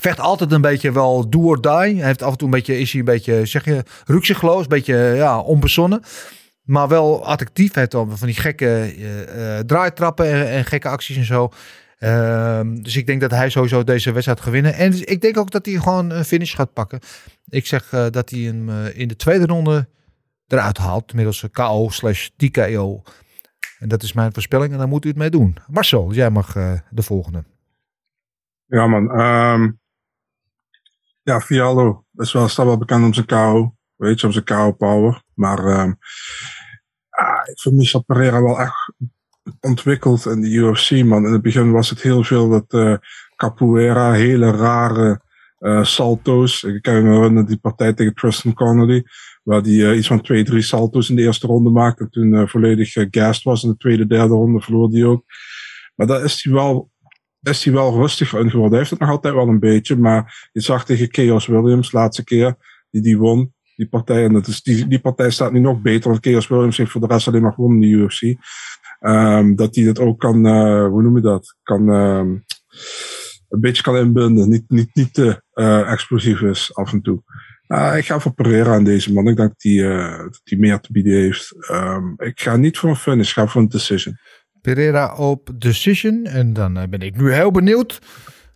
Vecht altijd een beetje wel do or die. Hij heeft af en toe een beetje, is hij een beetje, zeg je, rukzichtloos. Een beetje, ja, onbezonnen. Maar wel attractief. Hij heeft dan van die gekke eh, eh, draaitrappen en, gekke acties en zo. Ehm, dus ik denk dat hij sowieso deze wedstrijd gaat winnen. En dus ik denk ook dat hij gewoon een finish gaat pakken. Ik zeg eh, dat hij hem in de tweede ronde eruit haalt. Middels KO slash TKO. En dat is mijn voorspelling. En daar moet u het mee doen. Marcel, jij mag de volgende. Ja, man. ehm ja, Fiallo is wel, staat wel bekend om zijn KO. Weet je, om zijn KO power. Maar ehm ah, ik vind Michel Pereira wel echt ontwikkeld in de UFC, man. In het begin was het heel veel dat eh capoeira, hele rare eh, salto's. Ik kan me herinneren die partij tegen Tristan Connolly. Waar die eh, iets van twee, drie salto's in de eerste ronde maakte. En toen eh, volledig uh, gassed was. In de tweede, derde ronde verloor die ook. Maar daar is hij wel is hij wel rustiger in geworden. Hij heeft het nog altijd wel een beetje, maar je zag tegen Chaos Williams, laatste keer, die die won, die partij. En dat is, die, die partij staat nu nog beter, want Chaos Williams heeft voor de rest alleen maar gewonnen in de UFC. Ehm, dat hij het ook kan, eh, hoe noem je dat? Kan, ehm, een beetje kan inbinden. Niet, niet, niet te eh, explosief is af en toe. Uh, ik ga voor Pereira aan deze man. Ik denk dat hij, uh, dat meer te bieden heeft. Um, ik ga niet voor een finish, ik ga voor een decision. Pereira op decision. En dan uh, ben ik nu heel benieuwd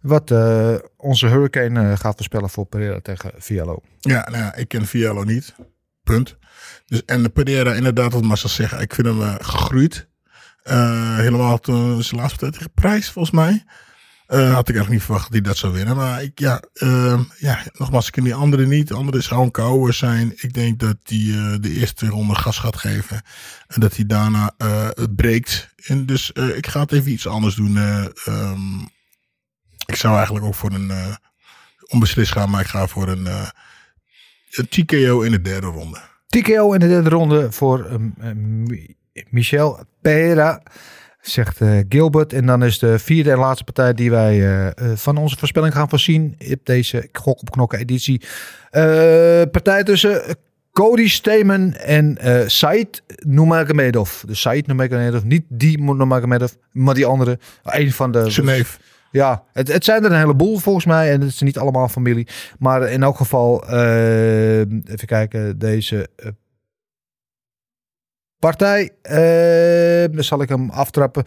wat uh, onze Hurricane uh, gaat voorspellen voor Pereira tegen Fiallo. Ja, nou ja, ik ken Fiallo niet. Punt. Dus, en Pereira, inderdaad, wat Marcel zegt, ik vind hem gegroeid. Helemaal toen zijn laatste tijd tegen Prijs, volgens mij. Uh, had ik eigenlijk niet verwacht dat hij dat zou winnen. Maar ik, ja, uh, ja, nogmaals, ik ken die andere niet. De andere zou een kouwer zijn. Ik denk dat hij uh, de eerste ronde gas gaat geven. En dat hij daarna uh, het breekt. En dus ik ga het even iets anders doen. Um, ik zou eigenlijk ook voor een onbeslist gaan. Maar ik ga voor een, TKO in de derde ronde. TKO in de derde ronde voor um, Michel Pereira zegt uh, Gilbert. En dan is de vierde en laatste partij die wij uh, uh, van onze voorspelling gaan voorzien. Op deze gok op knokken editie. partij tussen Cody Stamen en eh Said Nurmagomedov. Dus Said Nurmagomedov, niet die Nurmagomedov, maar die andere. Een van de... Zijn neef. Ja, het, het zijn er een heleboel volgens mij. En het is niet allemaal familie. Maar in elk geval, eh, even kijken, deze eh, partij. eh, dan zal ik hem aftrappen.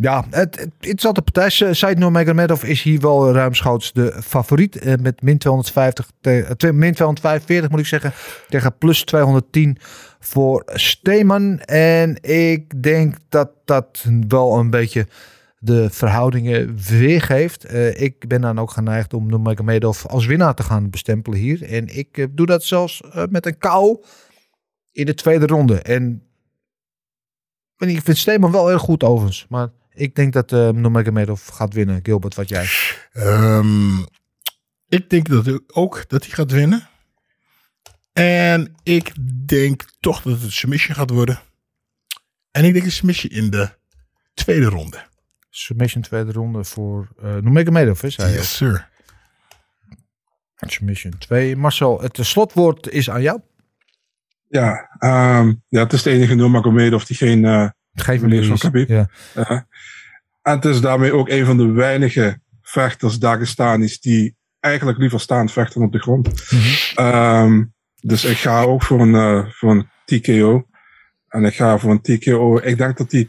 Ja, het, interessante partij. Said Nurmagomedov is hier wel ruimschoots de favoriet. eh, met min 250, te, eh, min 245 moet ik zeggen. Tegen plus 210 voor Steeman. En ik denk dat dat wel een beetje de verhoudingen weergeeft. Eh, ik ben dan ook geneigd om Nurmagomedov als winnaar te gaan bestempelen hier. En ik doe dat zelfs met een kou in de tweede ronde. En ik vind Steeman wel erg goed overigens. Maar ik denk dat uh, Nurmagomedov gaat winnen. Gilbert, wat jij? Ehm, ik denk dat ook dat hij gaat winnen. En ik denk toch dat het een submission gaat worden. En ik denk een submission in de tweede ronde. Submission tweede ronde voor uh, Nurmagomedov, is hij? Yes, sir. Submission 2. Marcel, het slotwoord is aan jou. Ja, um, ja het is de enige Nurmagomedov die geen... Uh, meneer van Khabib. Ja. Uh, en het is daarmee ook een van de weinige vechters, Dagestanis, die eigenlijk liever staand vechten op de grond. Mm -hmm. um, dus ik ga ook voor een, uh, voor een TKO. En ik ga voor een TKO. Ik denk dat die.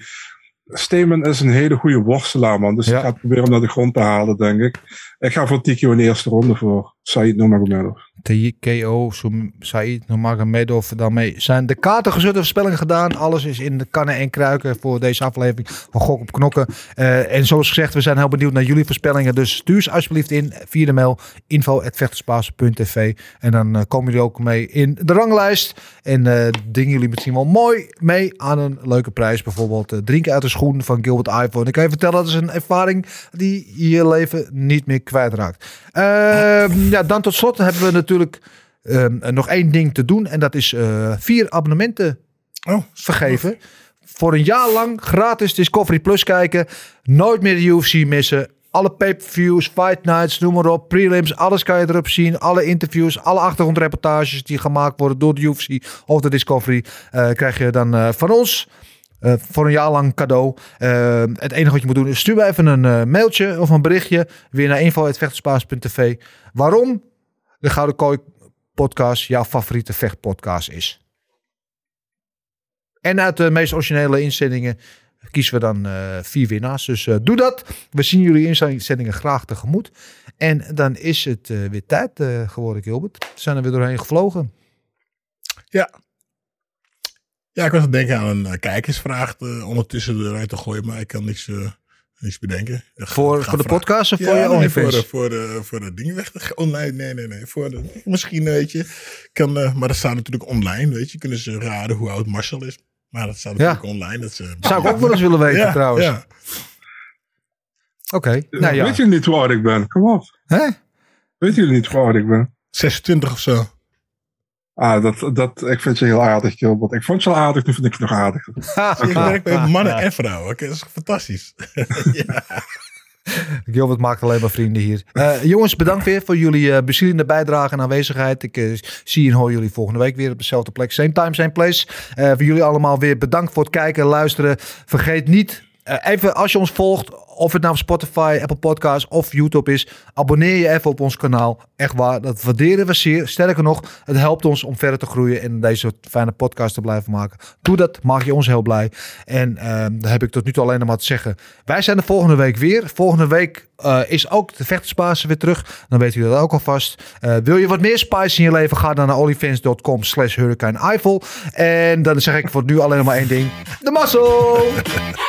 Steeman is een hele goede worstelaar, man. Dus ja. ik ga proberen hem naar de grond te halen, denk ik. Ik ga voor TKO in de eerste ronde voor Said Nurmagomedov. TKO, Said Nurmagomedov. Daarmee zijn de kaarten gezet, voorspellingen gedaan. Alles is in de kannen en kruiken voor deze aflevering van Gok op Knokken. Uh, en zoals gezegd, we zijn heel benieuwd naar jullie voorspellingen. Dus stuur ze alsjeblieft in via de mail info.vechterspaas.tv En dan uh, komen jullie ook mee in de ranglijst. En uh, dingen jullie misschien wel mooi mee aan een leuke prijs. Bijvoorbeeld drinken uit de schoen van Gilbert iPhone. Ik kan je vertellen, dat is een ervaring die je leven niet meer kwijtraakt. Uh, ja, dan tot slot hebben we natuurlijk um, nog één ding te doen. En dat is uh, vier abonnementen oh, vergeven. Voor een jaar lang gratis Discovery Plus kijken. Nooit meer de UFC missen. Alle pay-per-views, fight nights, noem maar op, prelims, alles kan je erop zien. Alle interviews, alle achtergrondreportages die gemaakt worden door de UFC of de Discovery, uh, krijg je dan van ons. Uh, voor een jaar lang cadeau. Uh, het enige wat je moet doen is stuur even een uh, mailtje of een berichtje weer naar info.vechterspaas.tv. Waarom de Gouden Kooi podcast jouw favoriete vechtpodcast is. En uit de meest originele inzendingen kiezen we dan vier winnaars. Dus doe dat. We zien jullie inzendingen graag tegemoet. En dan is het weer tijd geworden, Gilbert. We zijn er weer doorheen gevlogen. Ja, ja, ik was aan denken aan een kijkersvraag ondertussen eruit te gooien, maar ik kan niks, niks bedenken. Voor, voor de podcast of ja, voor je nee, OnlyFans? Voor, voor, de, voor de dingen weg. Oh, nee, nee, nee, nee. Voor de, misschien, weet je. Kan, maar dat staat natuurlijk online, weet je. Kunnen ze raden hoe oud Marcel is. Maar dat staat natuurlijk ja. online. Dat ze, Zou ik ook wel eens willen weten, ja, trouwens. Ja. Oké. Okay. Nou, ja. Weet je niet hoe oud ik ben? Kom op. Hè? Weet jullie niet hoe oud ik ben? 26 of zo. Ah, dat, dat, ik vind je heel aardig, Gilbert. Ik vond je al aardig, nu vind ik je nog aardig. ik werk bij mannen en vrouwen. Dat is fantastisch. ja. Gilbert maakt alleen maar vrienden hier. Uh, jongens, bedankt weer voor jullie uh, bezielende bijdrage en aanwezigheid. Ik uh, zie en hoor jullie volgende week weer op dezelfde plek. Same time, same place. voor jullie allemaal weer bedankt voor het kijken en luisteren. Vergeet niet, even als je ons volgt, of het nou Spotify, Apple Podcasts of YouTube is, abonneer je even op ons kanaal. Echt waar, dat waarderen we zeer. Sterker nog, het helpt ons om verder te groeien en deze fijne podcast te blijven maken. Doe dat, maak je ons heel blij. En uh, daar heb ik tot nu toe alleen nog maar te zeggen. Wij zijn de volgende week weer. Volgende week uh, is ook de vechtersbasis weer terug. Dan weten jullie dat ook alvast. Uh, wil je wat meer spice in je leven, ga dan naar olifants.com slash hurricane Eiffel. En dan zeg ik voor nu alleen nog maar één ding. De muscle!